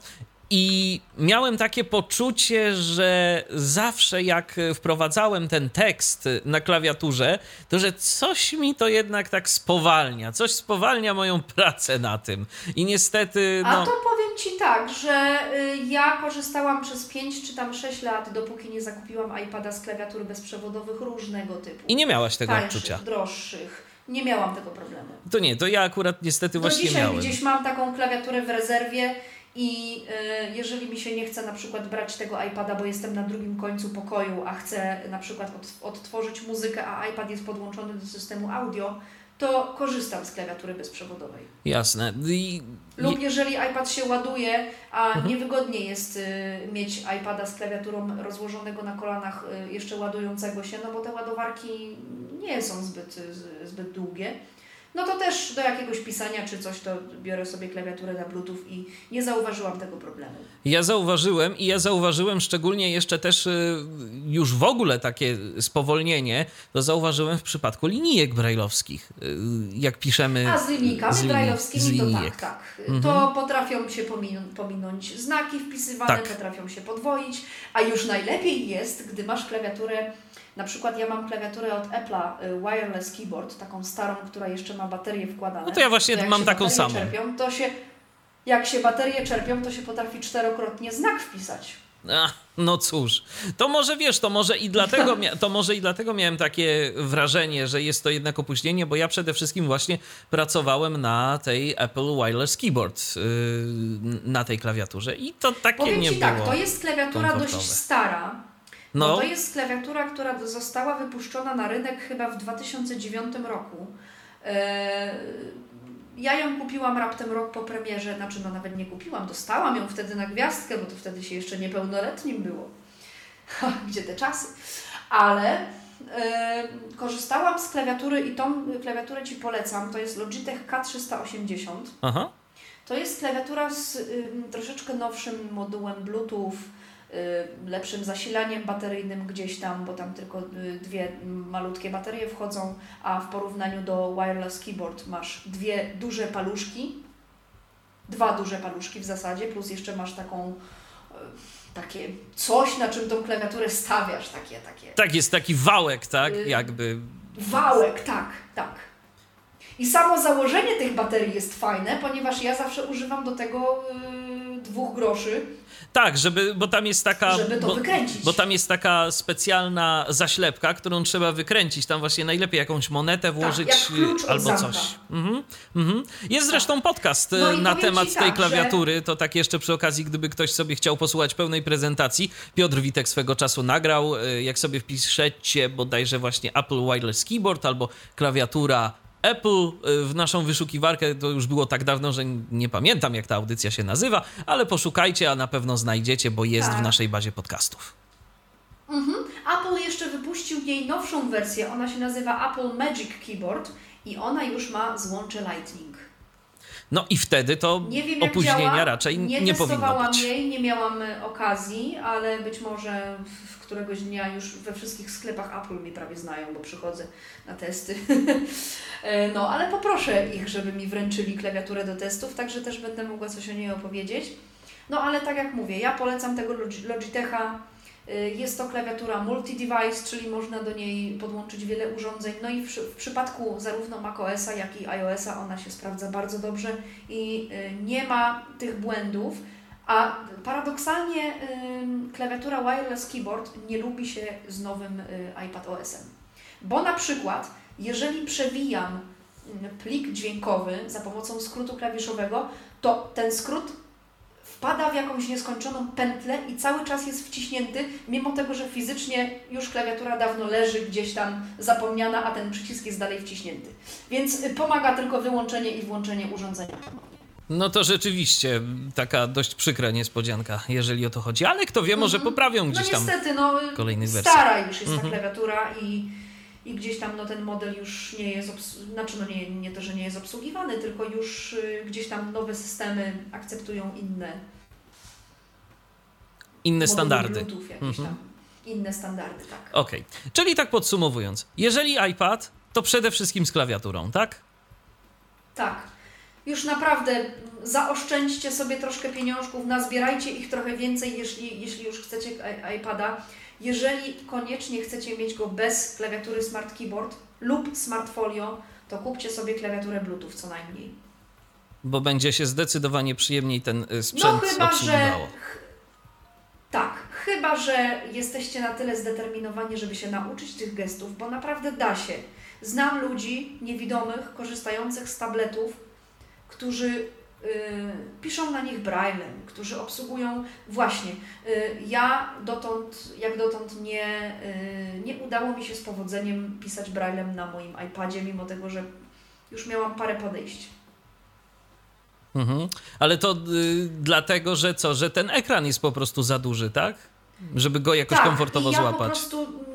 i miałem takie poczucie, że zawsze jak wprowadzałem ten tekst na klawiaturze, to że coś mi to jednak tak spowalnia, coś spowalnia moją pracę na tym. I niestety, A no. to powiem Ci tak, że y, ja korzystałam przez 5 czy tam 6 lat, dopóki nie zakupiłam iPada z klawiatur bezprzewodowych różnego typu. I nie miałaś tego Tańszych, odczucia. droższych. Nie miałam tego problemu. To nie, to ja akurat niestety Do właśnie dzisiaj miałem. gdzieś mam taką klawiaturę w rezerwie i y, jeżeli mi się nie chce na przykład brać tego iPada, bo jestem na drugim końcu pokoju, a chcę na przykład od, odtworzyć muzykę, a iPad jest podłączony do systemu audio, to korzystam z klawiatury bezprzewodowej. Jasne. I, Lub jeżeli iPad się ładuje, a Mhm. niewygodnie jest y, mieć iPada z klawiaturą rozłożonego na kolanach, y, jeszcze ładującego się, no bo te ładowarki nie są zbyt, zbyt długie, no to też do jakiegoś pisania czy coś, to biorę sobie klawiaturę na Bluetooth i nie zauważyłam tego problemu. Ja zauważyłem i ja zauważyłem szczególnie jeszcze też y, już w ogóle takie spowolnienie, to zauważyłem w przypadku linijek brajlowskich, y, jak piszemy A z linijkami z linii- brajlowskimi z to linijek. tak, tak. Mhm. To potrafią się pominąć, pominąć znaki wpisywane, Tak. potrafią się podwoić, a już najlepiej jest, gdy masz klawiaturę, na przykład ja mam klawiaturę od Apple'a, y, wireless keyboard, taką starą, która jeszcze ma baterię wkładane. No to ja właśnie jak mam taką samą. Czerpią, to się, jak się baterie czerpią, to się potrafi czterokrotnie znak wpisać. A, no cóż, to może wiesz, to może i dlatego, to może i dlatego miałem takie wrażenie, że jest to jednak opóźnienie, bo ja przede wszystkim właśnie pracowałem na tej Apple Wireless Keyboard, yy, na tej klawiaturze i to takie Powiem nie Ci było. tak, to jest klawiatura dość stara, No. No, to jest klawiatura, która została wypuszczona na rynek chyba w 2009 roku. E, Ja ją kupiłam raptem rok po premierze, znaczy no nawet nie kupiłam, dostałam ją wtedy na gwiazdkę, bo to wtedy się jeszcze niepełnoletnim było. Gdzie te czasy? Ale e, korzystałam z klawiatury i tą klawiaturę Ci polecam, to jest Logitech K380. aha, To jest klawiatura z y, troszeczkę nowszym modułem Bluetooth, lepszym zasilaniem bateryjnym gdzieś tam, bo tam tylko y, dwie malutkie baterie wchodzą, a w porównaniu do wireless keyboard masz dwie duże paluszki, dwa duże paluszki w zasadzie, plus jeszcze masz taką y, takie coś, na czym tą klawiaturę stawiasz, takie, takie. Tak, jest taki wałek, tak? Y- Jakby. Wałek, tak, tak. I samo założenie tych baterii jest fajne, ponieważ ja zawsze używam do tego yy, dwóch groszy, Tak, żeby, bo tam jest taka. żeby to bo, wykręcić. bo tam jest taka specjalna zaślepka, którą trzeba wykręcić. Tam właśnie najlepiej jakąś monetę włożyć jak klucz od albo coś. Mhm, mhm. Jest zresztą podcast No e, na temat ci tej tak, klawiatury. To tak jeszcze przy okazji, gdyby ktoś sobie chciał posłuchać pełnej prezentacji. Piotr Witek swego czasu nagrał. e, Jak sobie wpiszecie bodajże właśnie Apple Wireless Keyboard albo klawiatura Apple e, w naszą wyszukiwarkę, to już było tak dawno, że nie pamiętam jak ta audycja się nazywa, ale poszukajcie, a na pewno znajdziecie, bo jest w Tak. naszej bazie podcastów. Apple jeszcze wypuścił jej nowszą wersję, ona się nazywa Apple Magic Keyboard i ona już ma złącze Lightning. No i wtedy to Nie wiem opóźnienia działa, raczej nie, nie powinno testowałam być. jej, nie miałam e, okazji, ale być może w któregoś dnia już we wszystkich sklepach Apple mnie prawie znają, bo przychodzę na testy. E, no, ale poproszę ich, żeby mi wręczyli klawiaturę do testów, także też będę mogła coś o niej opowiedzieć. No ale tak jak mówię, ja polecam tego Logi- Logitecha. Y, Jest to klawiatura multi-device, czyli można do niej podłączyć wiele urządzeń. No i w, w przypadku zarówno macOSa, jak i iOSa ona się sprawdza bardzo dobrze i y, nie ma tych błędów. A paradoksalnie klawiatura wireless keyboard nie lubi się z nowym y, iPad OS-em. Bo na przykład, jeżeli przewijam plik dźwiękowy za pomocą skrótu klawiszowego, to ten skrót wpada w jakąś nieskończoną pętlę i cały czas jest wciśnięty, mimo tego, że fizycznie już klawiatura dawno leży gdzieś tam zapomniana, a ten przycisk jest dalej wciśnięty. Więc pomaga tylko wyłączenie i włączenie urządzenia. No to rzeczywiście taka dość przykra niespodzianka, jeżeli o to chodzi. Ale kto wie, może poprawią No gdzieś tam. niestety, no kolejnych stara już jest Mhm. ta klawiatura i, i gdzieś tam no, ten model już nie jest, obs- znaczy no nie, nie to, że nie jest obsługiwany, tylko już y, gdzieś tam nowe systemy akceptują inne Inne standardy. Mhm. Inne standardy, tak. Okej. Czyli tak podsumowując, jeżeli iPad, to przede wszystkim z klawiaturą, tak? Tak. Już naprawdę zaoszczędźcie sobie troszkę pieniążków, nazbierajcie ich trochę więcej, jeśli, jeśli już chcecie iPada. Jeżeli koniecznie chcecie mieć go bez klawiatury Smart Keyboard lub Smart Folio, to kupcie sobie klawiaturę Bluetooth co najmniej. Bo będzie się zdecydowanie przyjemniej ten y, No sprzęt chyba, że. Tak, chyba, że jesteście na tyle zdeterminowani, żeby się nauczyć tych gestów, bo naprawdę da się. Znam ludzi niewidomych, korzystających z tabletów, którzy y, piszą na nich braillem, którzy obsługują właśnie. Y, ja dotąd, jak dotąd nie, y, nie udało mi się z powodzeniem pisać braillem na moim iPadzie, mimo tego, że już miałam parę podejść. Mhm. Ale to dlatego, że co, że ten ekran jest po prostu za duży, tak? Żeby go jakoś komfortowo Tak, i ja złapać. po prostu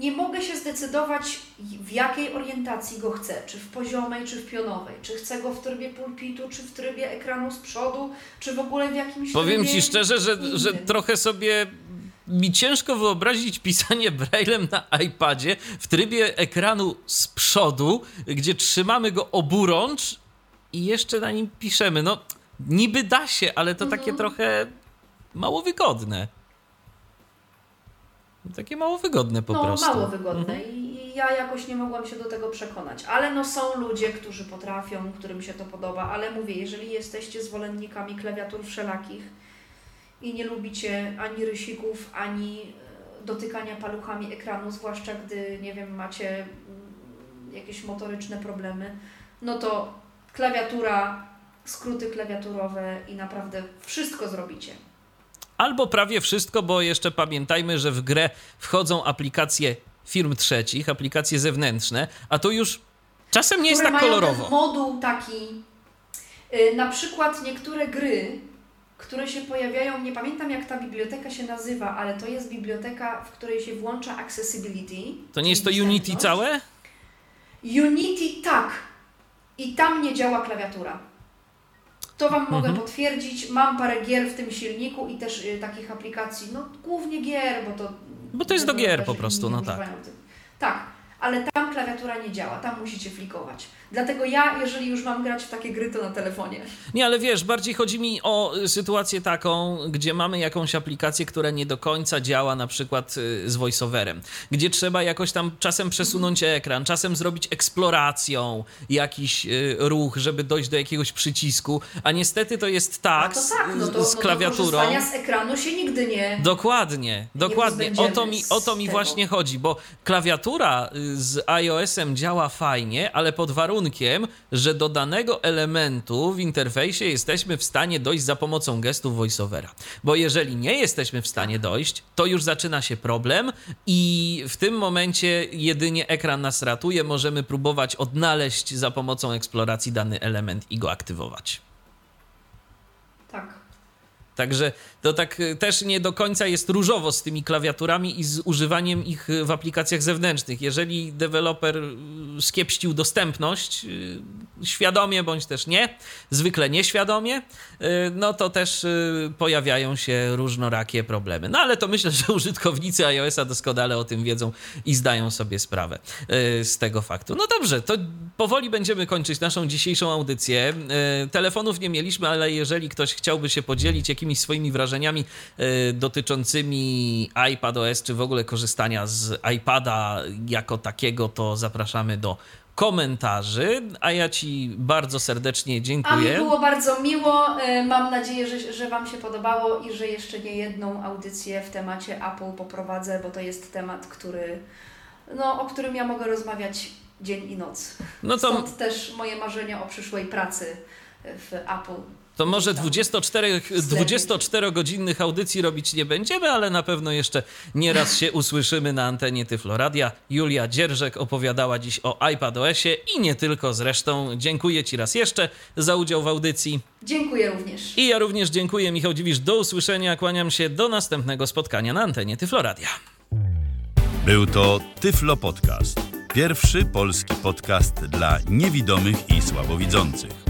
nie mogę się zdecydować, w jakiej orientacji go chcę. Czy w poziomej, czy w pionowej. Czy chcę go w trybie pulpitu, czy w trybie ekranu z przodu, czy w ogóle w jakimś Powiem ci szczerze, że, że trochę sobie mi ciężko wyobrazić pisanie braillem na iPadzie w trybie ekranu z przodu, gdzie trzymamy go oburącz i jeszcze na nim piszemy. No, niby da się, ale to takie trochę mało wygodne. Takie mało wygodne po no, prostu. Mhm. mało wygodne I, i ja jakoś nie mogłam się do tego przekonać. Ale no są ludzie, którzy potrafią, którym się to podoba, ale mówię, jeżeli jesteście zwolennikami klawiatur wszelakich i nie lubicie ani rysików, ani e, dotykania paluchami ekranu, zwłaszcza gdy, nie wiem, macie mm, jakieś motoryczne problemy, no to klawiatura, skróty klawiaturowe i naprawdę wszystko zrobicie. Albo prawie wszystko, bo jeszcze pamiętajmy, że w grę wchodzą aplikacje firm trzecich, aplikacje zewnętrzne, a to już czasem nie jest tak kolorowo. Moduł taki, y, na przykład niektóre gry, które się pojawiają, nie pamiętam jak ta biblioteka się nazywa, ale to jest biblioteka, w której się włącza accessibility. To nie jest to Unity całe? Unity tak. I tam nie działa klawiatura. To Wam mogę Mhm. potwierdzić. Mam parę gier w tym silniku i też y, takich aplikacji, no głównie gier, bo to... Bo to jest do gier po prostu, no tak. tych. Tak, ale tam klawiatura nie działa, tam musicie flikować. Dlatego ja, jeżeli już mam grać w takie gry, to na telefonie. Nie, ale wiesz, bardziej chodzi mi o sytuację taką, gdzie mamy jakąś aplikację, która nie do końca działa na przykład y, z voiceoverem, gdzie trzeba jakoś tam czasem przesunąć ekran, czasem zrobić eksploracją jakiś y, ruch, żeby dojść do jakiegoś przycisku, a niestety to jest tak, A to tak, no to, z no klawiaturą. To korzystania z ekranu się nigdy nie... Dokładnie, dokładnie. O to mi, o to mi tego. właśnie chodzi, bo klawiatura y, z iOS-em działa fajnie, ale pod warunkiem, że do danego elementu w interfejsie jesteśmy w stanie dojść za pomocą gestów voiceovera. Bo jeżeli nie jesteśmy w stanie dojść, to już zaczyna się problem i w tym momencie jedynie ekran nas ratuje, możemy próbować odnaleźć za pomocą eksploracji dany element i go aktywować. Tak. Także to tak y, też nie do końca jest różowo z tymi klawiaturami i z używaniem ich y, w aplikacjach zewnętrznych. Jeżeli deweloper y, skiepścił dostępność, świadomie bądź też nie, zwykle nieświadomie, no to też pojawiają się różnorakie problemy. No ale to myślę, że użytkownicy iOS-a doskonale o tym wiedzą i zdają sobie sprawę z tego faktu. No dobrze, to powoli będziemy kończyć naszą dzisiejszą audycję. Telefonów nie mieliśmy, ale jeżeli ktoś chciałby się podzielić jakimiś swoimi wrażeniami y, dotyczącymi iPadOS, czy w ogóle korzystania z iPada jako takiego, to zapraszamy do komentarzy, a ja Ci bardzo serdecznie A mi dziękuję. było bardzo miło. E, Mam nadzieję, że, że Wam się podobało i że jeszcze nie jedną audycję w temacie Apple poprowadzę, bo to jest temat, który, no, o którym ja mogę rozmawiać dzień i noc. No to, Stąd też moje marzenia o przyszłej pracy w Apple. To może Tam 24, sklepie. 24-godzinnych audycji robić nie będziemy, ale na pewno jeszcze nieraz się usłyszymy na antenie Tyfloradia. Julia Dzierżek opowiadała dziś o iPadOSie i nie tylko zresztą. Dziękuję Ci raz jeszcze za udział w audycji. Dziękuję również. I ja również dziękuję, Michał Dziwisz. Do usłyszenia, kłaniam się do następnego spotkania na antenie Tyfloradia. Był to Tyflo Podcast. Pierwszy polski podcast dla niewidomych i słabowidzących.